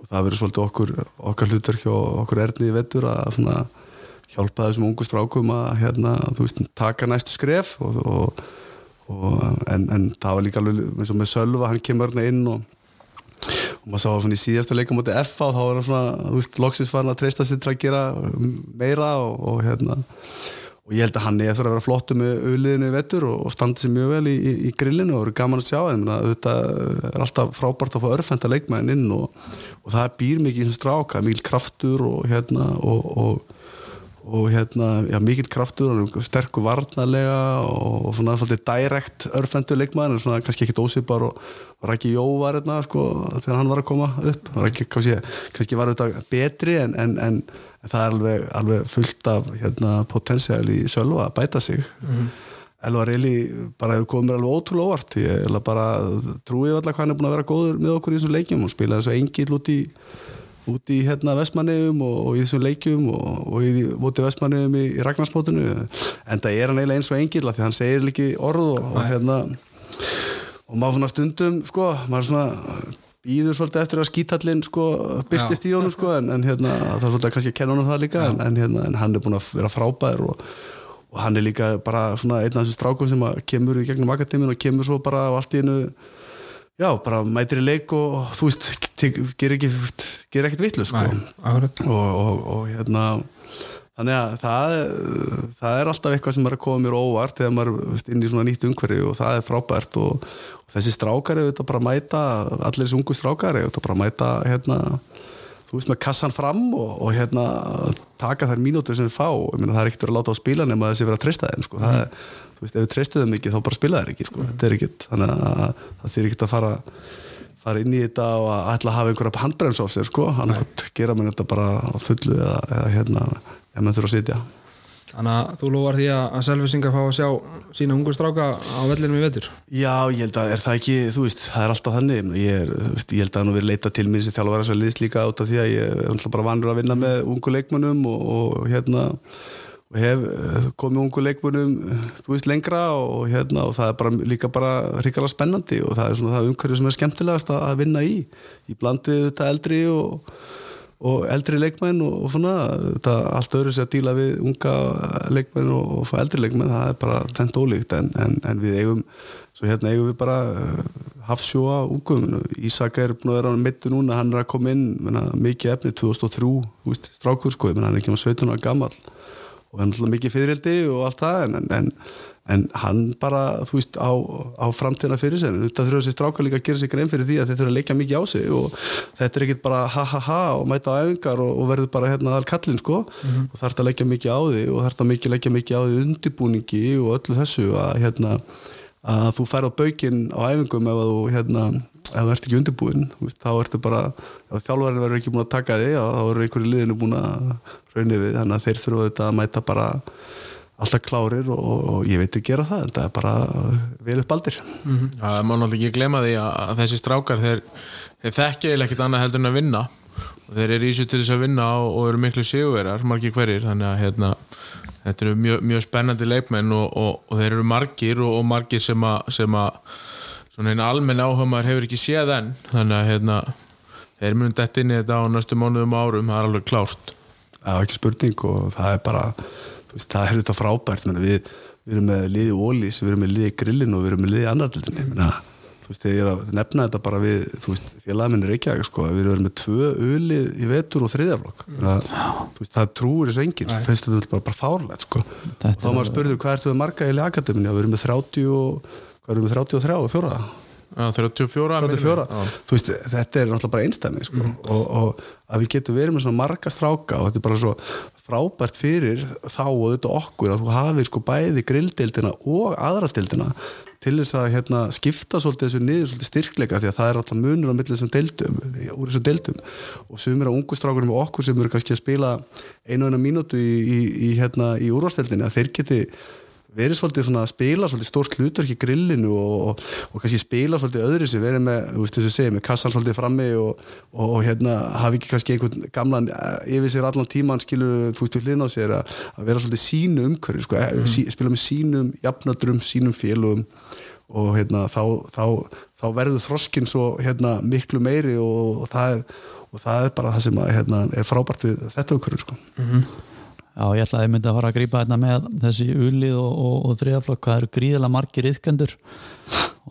og það verður svolítið okkur okkar hlutur hjá okkur erni í vettur að svona hjálpa þessum ungu strákum að hérna, veist, taka næstu skref og, en, en það var líka alveg eins og með Sölva, hann kemur hérna inn og og maður sá svona í síðasta leika motið FA og þá var hann svona, þú veist, loksins farin að treysta sér til að gera meira og, og hérna og ég held að hann er eftir að vera flottu með auðliðinu í vettur og, og standa sér mjög vel í, í, í grillinu og verður gaman að sjá. Þetta er alltaf frábært að fá örfenda leikmæðin inn og, og það býr mikið í þessum stráka, mikil kraftur og hérna og og hérna, já, mikill kraftur og sterkur varnarlega og, og svona svolítið direkt örfendu leikmaður svona kannski ekkit ósipar og Rækki Jó var hérna sko þegar hann var að koma upp. Rækki kannski, kannski var þetta betri en, en, en það er alveg, alveg fullt af hérna, potensiál í sölva að bæta sig. Mm. Elvar Eli bara hefur komið mér alveg ótrúlega óvart. Ég bara trúi alltaf hvað hann er búin að vera góður með okkur í þessum leikjum. Og spila eins og engill út í út í hérna Vestmanniðum og, og í þessum leikjum og, og í móti Vestmanniðum í, í Ragnarsmótinu en það er hann eiginlega eins og engil því hann segir líki orð og, og hérna og maður svona stundum sko, maður svona býður svolítið eftir að skítallin sko byrtist í honum sko en, en hérna það er svolítið kannski að kenna honum það líka en, en, hérna, en hann er búin að vera frábær og hann er líka bara svona einn af þessum strákum sem kemur í gegnum akademíun og kemur svo bara á allt í hennu já, bara mætir í leik og þú veist, ger ekki ger ekkert vittlu sko. Og, og, og hérna þannig að það, það er alltaf eitthvað sem er að koma mér óvart þegar maður er inn í svona nýtt umhverju og það er frábært og, og þessi strákari auðvitað bara mæta allir þessi ungu strákari auðvitað bara mæta hérna þú veist með kassan fram og, og hérna taka þær mínútur sem við fá það er ekkert verið að láta á spila nema þessi verið að treysta þeim sko. mm. það er þú veist, ef við treystuðum ekki þá bara spila þær ekki, sko, mm. þetta er ekkit þannig að það þýr ekkit að fara fara inn í þetta og að ætla að hafa einhverja handbremsa á sig, sko, hann er gera mér þetta bara á fullu eða, eða hérna ef maður þurfa að sitja. Þannig að þú lofar því að selvisingar fá að sjá sína ungu stráka á vellinum í vetur? Já, ég held að er það ekki þú veist, það er alltaf þannig. Ég, er, veist, ég held að nú verið leita til mér sem þjálfur að vera liðs líka át af því að ég er bara vanur að vinna með ungu leikmannum og, og hérna og hef eh, komið ungu leikmunum þú veist lengra og, hérna, og það er bara, líka bara hrikalega spennandi og það er svona það umhverju sem er skemmtilegast að vinna í. Í blandið þetta eldri og, og eldri leikmenn og, svona þetta allt öðru sé að díla við unga leikmenn og fá eldri leikmenn það er bara tent ólíkt en, en, en við eigum svo hérna eigum við bara eh, hafsjóa ungum. Ísak er búin að vera á mittu núna hann er að koma inn menna, mikið efni 2003 veist, strákur sko, menna, hann er ekki með 17 ára gammal og hann er alltaf mikið fyririldi og allt það en, en, en hann bara þú veist á, á framtíðina fyrir sig þetta þurfa þessi strákar líka að gera sig grein fyrir því að þeir þurfa að leikja mikið á sig og þetta er ekkit bara ha ha ha og mæta á öfingar og, og verður bara hérna all kallin sko. Mm -hmm. og þarf þetta að leikja mikið á því og þarf þetta að leikja mikið á því undirbúningi og öllu þessu að hérna að þú fær á baukinn á æfingum ef þú hérna ef þú ert ekki undirbúinn. Þá ertu bara, ef þjálfverðin verður ekki búin að taka þig þá eru einhverju liðinu búin að raunni við, þannig að þeir þurfa þetta að mæta bara alltaf klárir og, og ég veit ekki gera það, en það er bara vel upp aldir. Mm -hmm. Það má náttúrulega ekki glema því að þessi strákar þeir, þeir þekkja eða ekkert annað heldur en að vinna. Og þeir eru ísut til þess að vinna og, og eru miklu sigurverðar, margir hverjir. Þannig að hérna, þetta eru mjög, mjög spennandi leikmenn og, og þeir eru margir og margir sem að svona einn almenn áhugamar hefur ekki séð enn. Þannig að hérna, þeir munum dætt inn í þetta á næstu mánuðum árum það er alveg klárt. Það er ekki spurning og það er bara veist, það er þetta frábært við, við erum með liði ólís, við erum með liði grillin og við erum með liði annarlutinni þú veist, ég er að nefna þetta bara við þú veist, félagminn ekki að sko, við erum með tvö ölið í vetur og þriðaflokk mm. það trúur þessu enginn það finnst þetta bara, bara fárlegt sko. og þá maður spurður hvað ertu með marga í akademini, við erum með 30 og hvað erum við 33 og fjóra. Já, 34 34, Já. þú veist, þetta er náttúrulega bara einstæmi sko. og, og að við getum verið með svona marga stráka og þetta er bara svo frábært fyrir þá og þetta okkur að þú hafið sko bæði grilldeildina og aðradeildina til þess að hérna, skipta svolítið þessu niður svolítið styrkleika því að það er alltaf munur á milli þessum deildum, úr þessum deildum. Og sumir af ungu strákunum og okkur sem eru kannski að spila einu og eina mínútu í, í, í, hérna, í úrvasteildinni að þeir geti verið svolítið svona að spila svolítið stórt hlutverk í grillinu og, og, og kannski spila svolítið öðru sem verið með, þú veist þess að segja, með kassan svolítið frammi og, og hérna hafi ekki kannski einhvern gamlan eh, yfir sér allan tíman skilur þú veist við hlýðna á sér að, að vera svolítið sínu umhverju, sko, mm. sí, spila með sínum jafnöldrum, sínum félugum og hérna þá, þá, þá verður þroskin svo hérna miklu meiri og, það er og það er bara það sem að, hérna, er frábært við þetta umhverju sko. Já, ég ætlaði myndi að fara að grípa þetta með þessi ulið og, og, og þriðaflokk. Hvað eru gríðilega margir yðkendur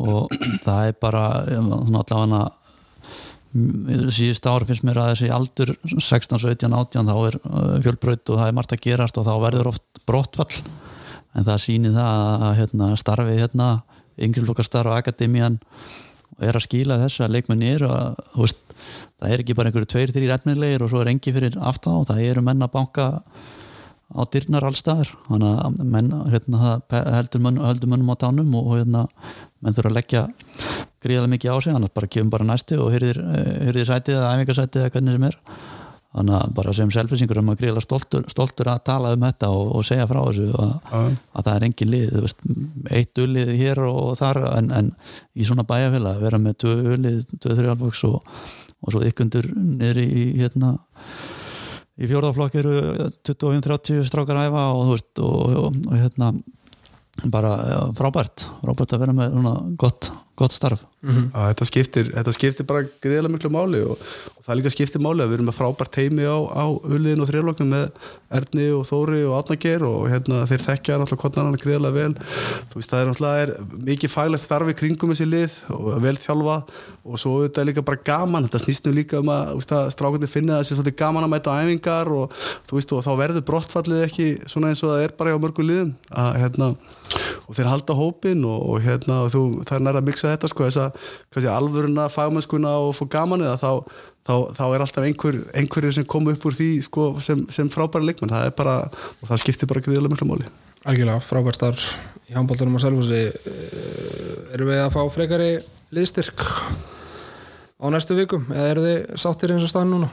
og það er bara svona allavega síðust ári finnst mér að þessi aldur 16, 17, 18 þá er uh, fjölbraut og það er margt að gerast og þá verður oft brottfall. En það sýnir það að hérna, starfi hérna, yngreflokkastarf akademían er að skila þessu að leikmenni eru að veist, það er ekki bara einhverju tveir, þrýr efnilegir og svo er engi fyrir og það eru menn að banka á dyrnar að menn hérna, heldur, munnum á tánum og hérna, menn þurfa að leggja gríðarlega mikið á sig annars bara kemur bara næstu og hyrðir, hyrðir sætið eða æfingarsætið eða hvernig sem er. Þannig að bara sem selfisingur er maður gríðarlega stoltur, stoltur að tala um þetta og, og segja frá þessu að, að það er engin lið veist, eitt ullið hér og þar en, en í svona bæjarfélag vera með tvö ullið, tvö þrjálfvöks og, og svo ykkundur niður í hérna í fjórðaflokk eru 25-30 strákar æfa og þú veist og, og, og hérna bara ja, frábært, frábært að vera með gott, gott starf mm -hmm. að þetta skiptir, þetta skiptir bara greiðilega miklu máli og, og það líka skiptir máli að við erum með frábært heimi á, á ulliðin og þrjálflokkum með Erni og Þóri og Átnager og hérna, þeir þekkja náttúrulega hann greiðilega vel þú veist það er náttúrulega er mikið faglegt starfi kringum þessi lið og vel þjálfa og svo auðvitað er líka bara gaman þetta snýst nú líka um að, að strákandi finna þessi svolítið gaman að mæta á æfingar og, veist, og þá verður brottfallið ekki svona eins og það er bara hjá mörgu liðum að, hérna, og þeir halda hópin og, og hérna, og þú, það er næra að miksa þetta sko, þess að alvöruna, fagmennskuna og få gaman eða þá, þá, þá er alltaf einhver, einhverjir sem kom upp úr því sko, sem, sem frábæra leikmenn. Það er bara, og það skiptir bara gríðilega miklu máli. Algjörlega, frábært starf í handbóltunum á Selfossi. Erum við að fá frekari liðstyrk á næstu vikum? Eða eru þið sáttir eins og staðin núna?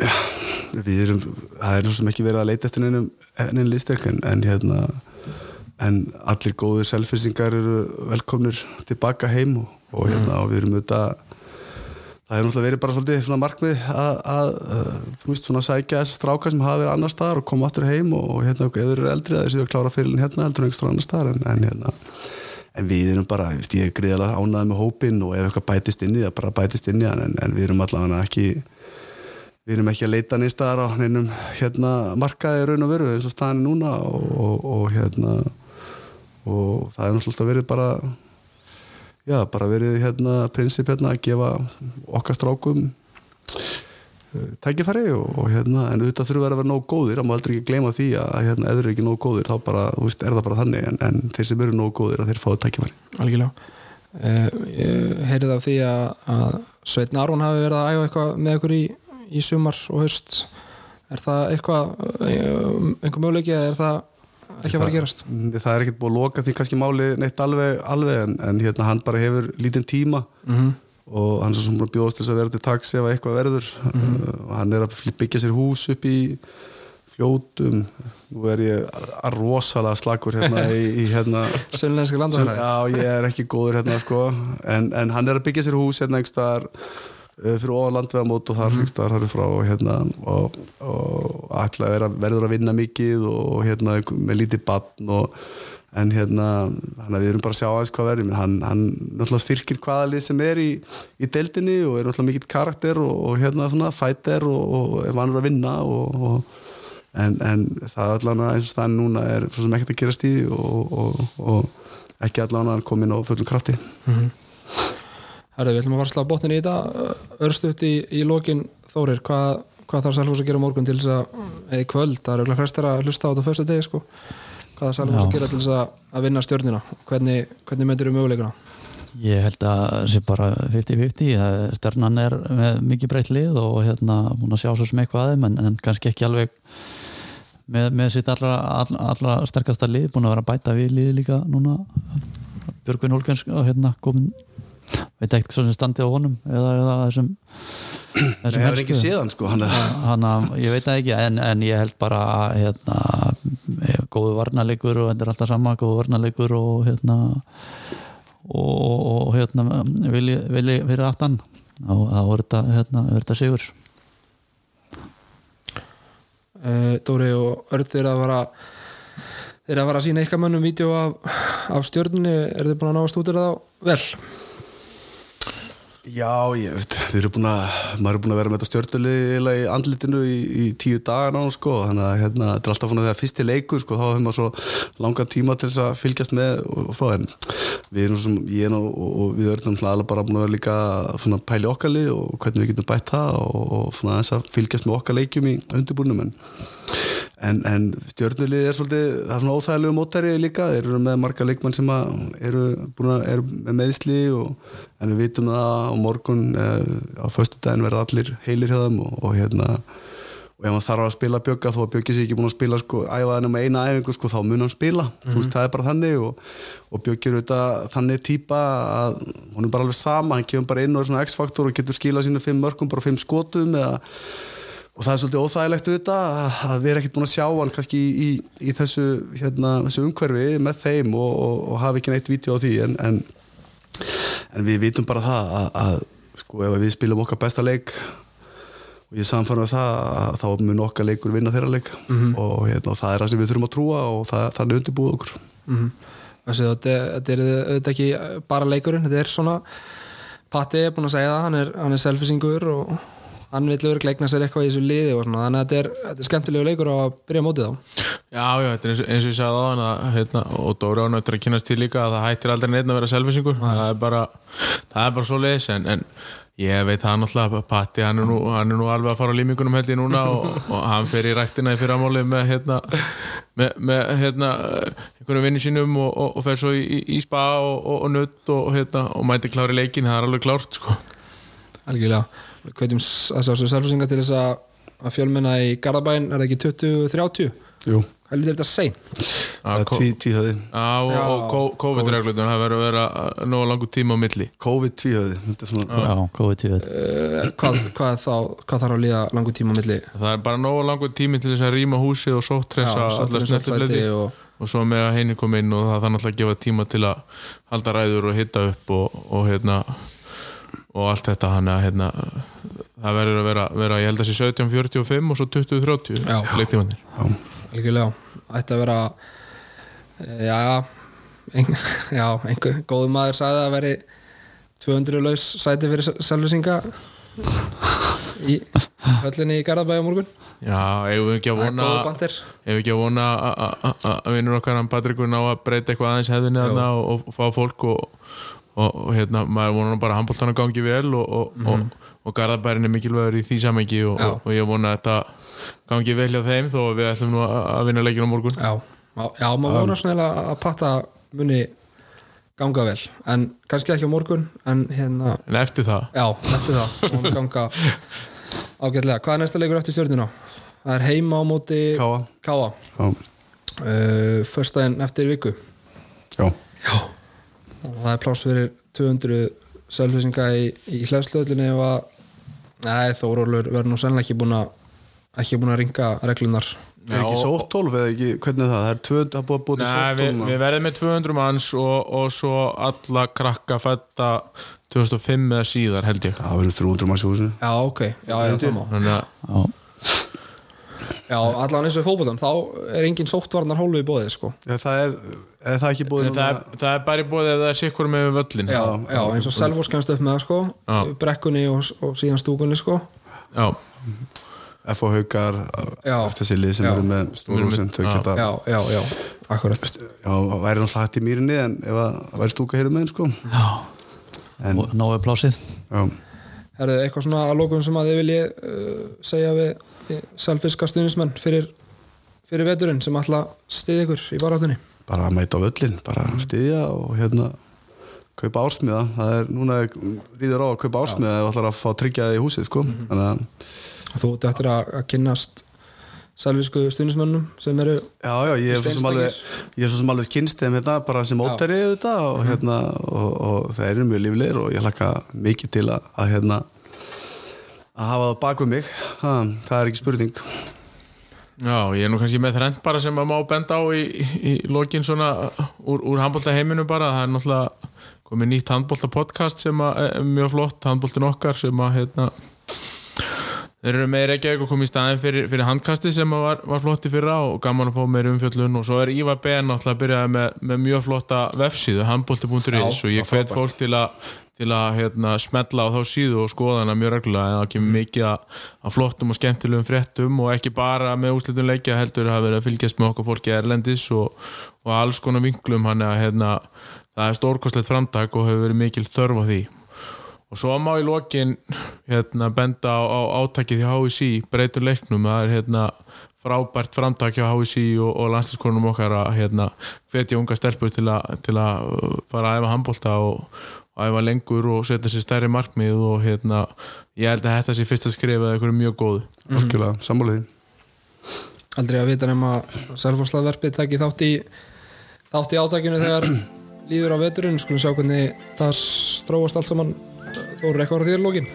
Já, við erum það er náttúrulega ekki verið að leita eftir einum liðstyrk en, en hérna en allir góðir selfisingar eru velkomnir tilbaka heim og, og hérna og við erum auðvitað það hefur náttúrulega verið bara svolítið svona markmið að, að, að þú veist svona sækja þessar stráka sem hafa verið annar staðar og koma aftur heim og, og hérna eða eru eldri að þessu að klára fyrirlin hérna heldur en einhverstað annar staðar en, en hérna en við erum bara, ég, veist, ég er greiðalega ánæðið með hópin og ef eitthvað bætist inn í það bara bætist inn í það en, en við erum allavega ekki við erum ekki að leita nýstaðar á neinum hérna markaði raun og veru eins og staðin núna og, og, og hérna og það er náttúrulega verið bara já, bara verið hérna prinsip hérna að gefa okkar strákum tækifæri og, og hérna en auðvitað þurfa að vera nóg góðir, það má aldrei ekki gleyma því að hérna, eða eru ekki nóg góðir, þá bara veist, er það bara þannig, en, en þeir sem eru nóg góðir þeir fáðu tækifæri. Algjörlega. Uh, ég heyrið af því að, að Sveitn Aron hafi verið að æfa eitthvað með ykkur í, í sumar og haust. Er það eitthvað einhver möguleiki eða er það ekki að fara að gerast? Það er ekkert búið að loka því kannski máli neitt alveg, alveg en, en hérna hann bara hefur lítinn tíma mm -hmm og hann er svo svona bjóðast til að vera til taksi ef eitthvað verður. Mm -hmm. uh, hann er að byggja sér hús upp í fljótum. Nú er ég að rosalega slagur hérna í, í hérna Söllenska landafæri Já, ég er ekki góður hérna sko. En, en hann er að byggja sér hús hérna einhverstaðar fyrir ofan landvegamót og þar mm þar er frá hérna og, og alltaf verður að vinna mikið og hérna með lítið bann og en hérna, að við erum bara að sjá aðeins hvað verður, hann, hann náttúrulega styrkir hvaða lið sem er í, í deildinni og er náttúrulega mikill karakter og, og hérna svona fæter og, og er vanur að vinna og, en, en það allavega eins og staðin núna er svo sem ekkert að gerast í og ekki allavega komin á fullum krafti mm -hmm. Herðu, við ætlum að fara að slá botnin í þetta örstuðt í, í lokin. Þórir, hvað, hvað þarf Salfors að gera morgun til þess að, eða í kvöld, það er auðvitað flestir að hlusta á þetta fyrstu degi sko. Hvað það Salfors að gera til þess að vinna stjórnina? Hvernig, hvernig myndir þú möguleikuna? Ég held að það sé bara 50-50 Það- Stjarnan er með mikið breytt lið og hérna búin að sjá svo eitthvað aðeim en, en kannski ekki alveg með, með sitt allra, allra, allra sterkasta lið búin að vera að bæta við lið líka núna. Björgvin Holgens og hérna komin veit ekkert svo sem standi á honum eða, eða þessum þessum ekki séð hann sko hann er, hann að, ég veit það ekki en, en ég held bara hérna, eh, góðu varnarleikur og þetta er alltaf sama góðu varnarleikur og hérna og, og hérna vilji, vilji fyrir aftan. Og þá er þetta, hérna, er þetta sigur. Uh, Dóri og Örd þeir að vara þeir að vara að sína eitthvað mönnum vídeo af, af stjörnunni. Er þið búin að ná að stúdira þá vel Já, ég veit, við erum búin að maður er búin að vera með þetta stjórnulið í andlitinu í, í tíu dagar nána sko þannig að hérna, þetta er alltaf svona þegar fyrsti leikur sko, þá hefur maður svo langan tíma til þess að fylgjast með og, og svo en við erum sem ég og, og við erum alveg bara búin að vera líka svona pæli okkar lið og hvernig við getum bætt það og, og svona þess að fylgjast með okkar leikjum í undirbúnum en En, en stjórnulið er svolítið, það er svona óþægilegu mótæri líka, þeir eru með marga leikmann sem eru, að, eru með meðsli og, en við vitum það á morgun eh, á föstu daginn verða allir heilir hjá þeim og, og hérna og ef hann þarf að spila bjögga þó að bjöggi sér ekki búin að spila sko, æfaðinu með eina æfingu sko, þá mun hann spila, þú veist, það er bara þannig og, og bjöggi er auðvitað þannig típa að hún er bara alveg sama. Hann kemur bara inn og er svona x-faktor og getur skila sínu fimm mörgum, bara fimm skotum eða og það er svolítið óþægilegt auðvitað að erum ekkert búin að sjá hann kannski í, í, í þessu, hérna, þessu umhverfi með þeim og, og, og hafa ekki neitt vídeo á því en, en, en við vitum bara það að, að sko ef við spilum okkar besta leik og ég samfærum að það að þá mun okkar leikur vinna þeirra leik. Og, hérna, og það er það sem við þurfum að trúa og það, það er undirbúið okkur. Mm Þessi, þetta, þetta er auðvitað ekki bara leikurinn, þetta er svona Patti er búin að segja það, hann er, hann er selfisingur og hann vill verið gleikna sér eitthvað í þessu liði og svona, þannig að þetta er, þetta er skemmtilegu leikur á að byrja mótið þá Já, já, þetta er eins, eins og ég sagði á hann að, hérna, og Dóri ánættur að kynast til líka að það hættir aldrei neitt að vera selfisingur það er bara, það er bara svo leiðis en, en ég veit það náttúrulega Patti, hann er nú, hann er nú alveg að fara á límingunum held ég núna og, og hann fer í ræktina í fyrramálið með hérna, með, með hérna einhverjum vinni sínum og, og, og fer svo í, í- spa og, nutt og, hérna, og mæti klári leikin, það er alveg klárt sko. algjörlega, við kveitum s- að sjá svo selfisinga til þess að, að fjölmenna í Garðabæn, er ekki 20-30 Jú, hvað er þetta sein? það er tí, tíhöði Já, og, COVID-reglutun, það verður að vera nógu langur tíma á milli. COVID tíhöði þetta er svona Já, COVID-19 Uh, hvað, hvað, þá, hvað þarf að líða langur tíma á milli? Það er bara nógu langur tími til þess að rýma húsið og sóttressa allar sæti og, og- svo með að henni kom inn og það þarf náttúrulega að gefa tíma til að halda ræður og hitta upp og, og hérna og allt þetta hann að hérna það verður að vera, vera ég held að sé 17.45 og svo 20.30 Já. leiktímanir ætti að vera eh, já ein, já, einhver góður maður sagði að veri 200 laus sæti fyrir selvisinga í höllinni í Garðabæði á morgun. Já, eigum við ekki að það vona eigum við ekki að vona að- vinnur okkar hann Patrikur ná að breyta eitthvað aðeins hefðinni og, og fá fólk og, og, og hérna, maður vonar bara að handbóltan að gangi vel og, og, og, og Garðabærin er mikilvægur í því samengi og, Mhm. Já. og, og ég vona að þetta gangi vel hjá þeim þó að við ætlum nú að vinna leikinu á morgun já, já maður vonar svona eiginlega að patta muni ganga vel en kannski ekki á morgun en hérna, en eftir það já, eftir það hún ganga ágætlega hvað er næsta leikur eftir stjórnina? það er heima á móti Káa. Káa. Já, Uh, föstudaginn eftir viku já, og það er pláss fyrir 200 selfisinga í, í hlæðslöðlinni ef að nei, Þórólur verður nú sennilega ekki búin að ekki búin að ringa reglunar er ekki Já, sótt 12 eða ekki, hvernig er það? Það er búið að Nei, sótt við, 12 við verðum með 200 manns og, og svo alla krakka fætta 2005 eða síðar held ég. Það verður 300 manns í húsinu. Já, ok, já, já, það. Má Já, já, allan eins og í fótboltan, þá er engin sóttvarnar hólfu í bóðið, sko Já, það er, er það ekki búið En það, er, það er bara í bóði ef það er sikkur með völlin já, já, eins og Selfos kemst upp með það, sko Já. brekkunni og, og síðan stúkunni, sko já, F.O. Haukar Já. eftir þessi lið sem Já. eru með stórhúsin þau Já. geta já, já, já, akkurat Já, það væri náttúrulega hægt í mýrinni en ef það væri stúka hér með sko En, og nógu plásið já, er það eitthvað svona að lókun sem að þið vilji uh, segja við selfiska stuðnismenn fyrir, fyrir veturinn sem að stiði ykkur í baráttunni? Bara að mæta á völlin bara að styðja og hérna kaupa ársmiða. Það er núna rýður á að kaupa ársmiða ef þú ætlar að fá tryggjaði í húsið sko. þannig að Þú ert eftir að, að kynnast selvisku stuðnismönnum sem eru Já, já, ég er svo sem alveg, ég er svo sem alveg kynst þeim hérna bara sem óttæri þetta og, hérna, og, og það eru mjög líflegir og ég hlakka mikið til að, að hérna að hafa það bak við mig. Ha, það er ekki spurning. Já, ég er nú kannski með þrennt bara sem að má benda á í, í, í lokin svona úr, úr handbólta heiminu bara. Það er náttúrulega komið nýtt handbólta podcast sem að er mjög flott, handbóltin okkar sem að hérna þeir eru með Reykjavík og komið í staðin fyrir, fyrir handkasti sem var, var flott í fyrra og gaman að fá meir umfjöllun. Og svo er Ívar Ben náttúrulega að byrja með, með mjög flotta vefsíðu, handbólti.is og ég hvet fólk til að til að hérna, smetla á þá síðu og skoða hana mjög reglulega. En það kemur mikið að, að flottum og skemmtilegum fréttum og ekki bara með úslitum leikja heldur að vera að fylgjast með okkur fólki erlendis og, og alls konar vinglum hann að hérna, það er stórkostlegt framtak og hefur verið mikil þörf á því og svo má í lokin hérna, benda á, á átakið hjá HSI breytur leiknum, það er hérna frábært framtak hjá HSI og, og landstinskonum okkar að hérna, hvetja unga stelpur til, a, til að fara að æfa handbólta og, og æfa lengur og setja sér stærri markmið og hérna, ég held að þetta sé fyrst að skrifa eða eitthvað mjög góð algjörlega, mm. sammáliði aldrei að vita nema Selforslaðverfið takki þátt í þátt í átakinu þegar líður á veturinn. Skulum sjá hvernig það þróast allt saman Þóru eitthvað á þér lókin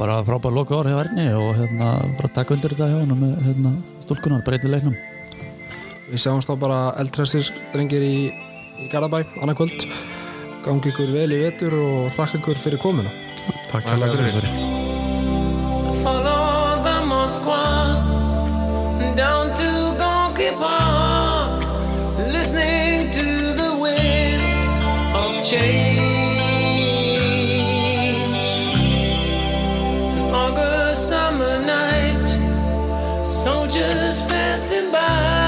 bara frábær loka ár hjá Erni og hérna bara taka undir þetta hjá hann með hérna, stúlkunar, breytið leiknum. Við sjáumst þá bara eldræsir drengir í, í Garabæ annað kvöld gangi ykkur vel í vetur og þakka ykkur fyrir komuna. Takk fyrir. fyrir Follow the Moskva down to Gonky Park, listening to the wind of change. Passing by,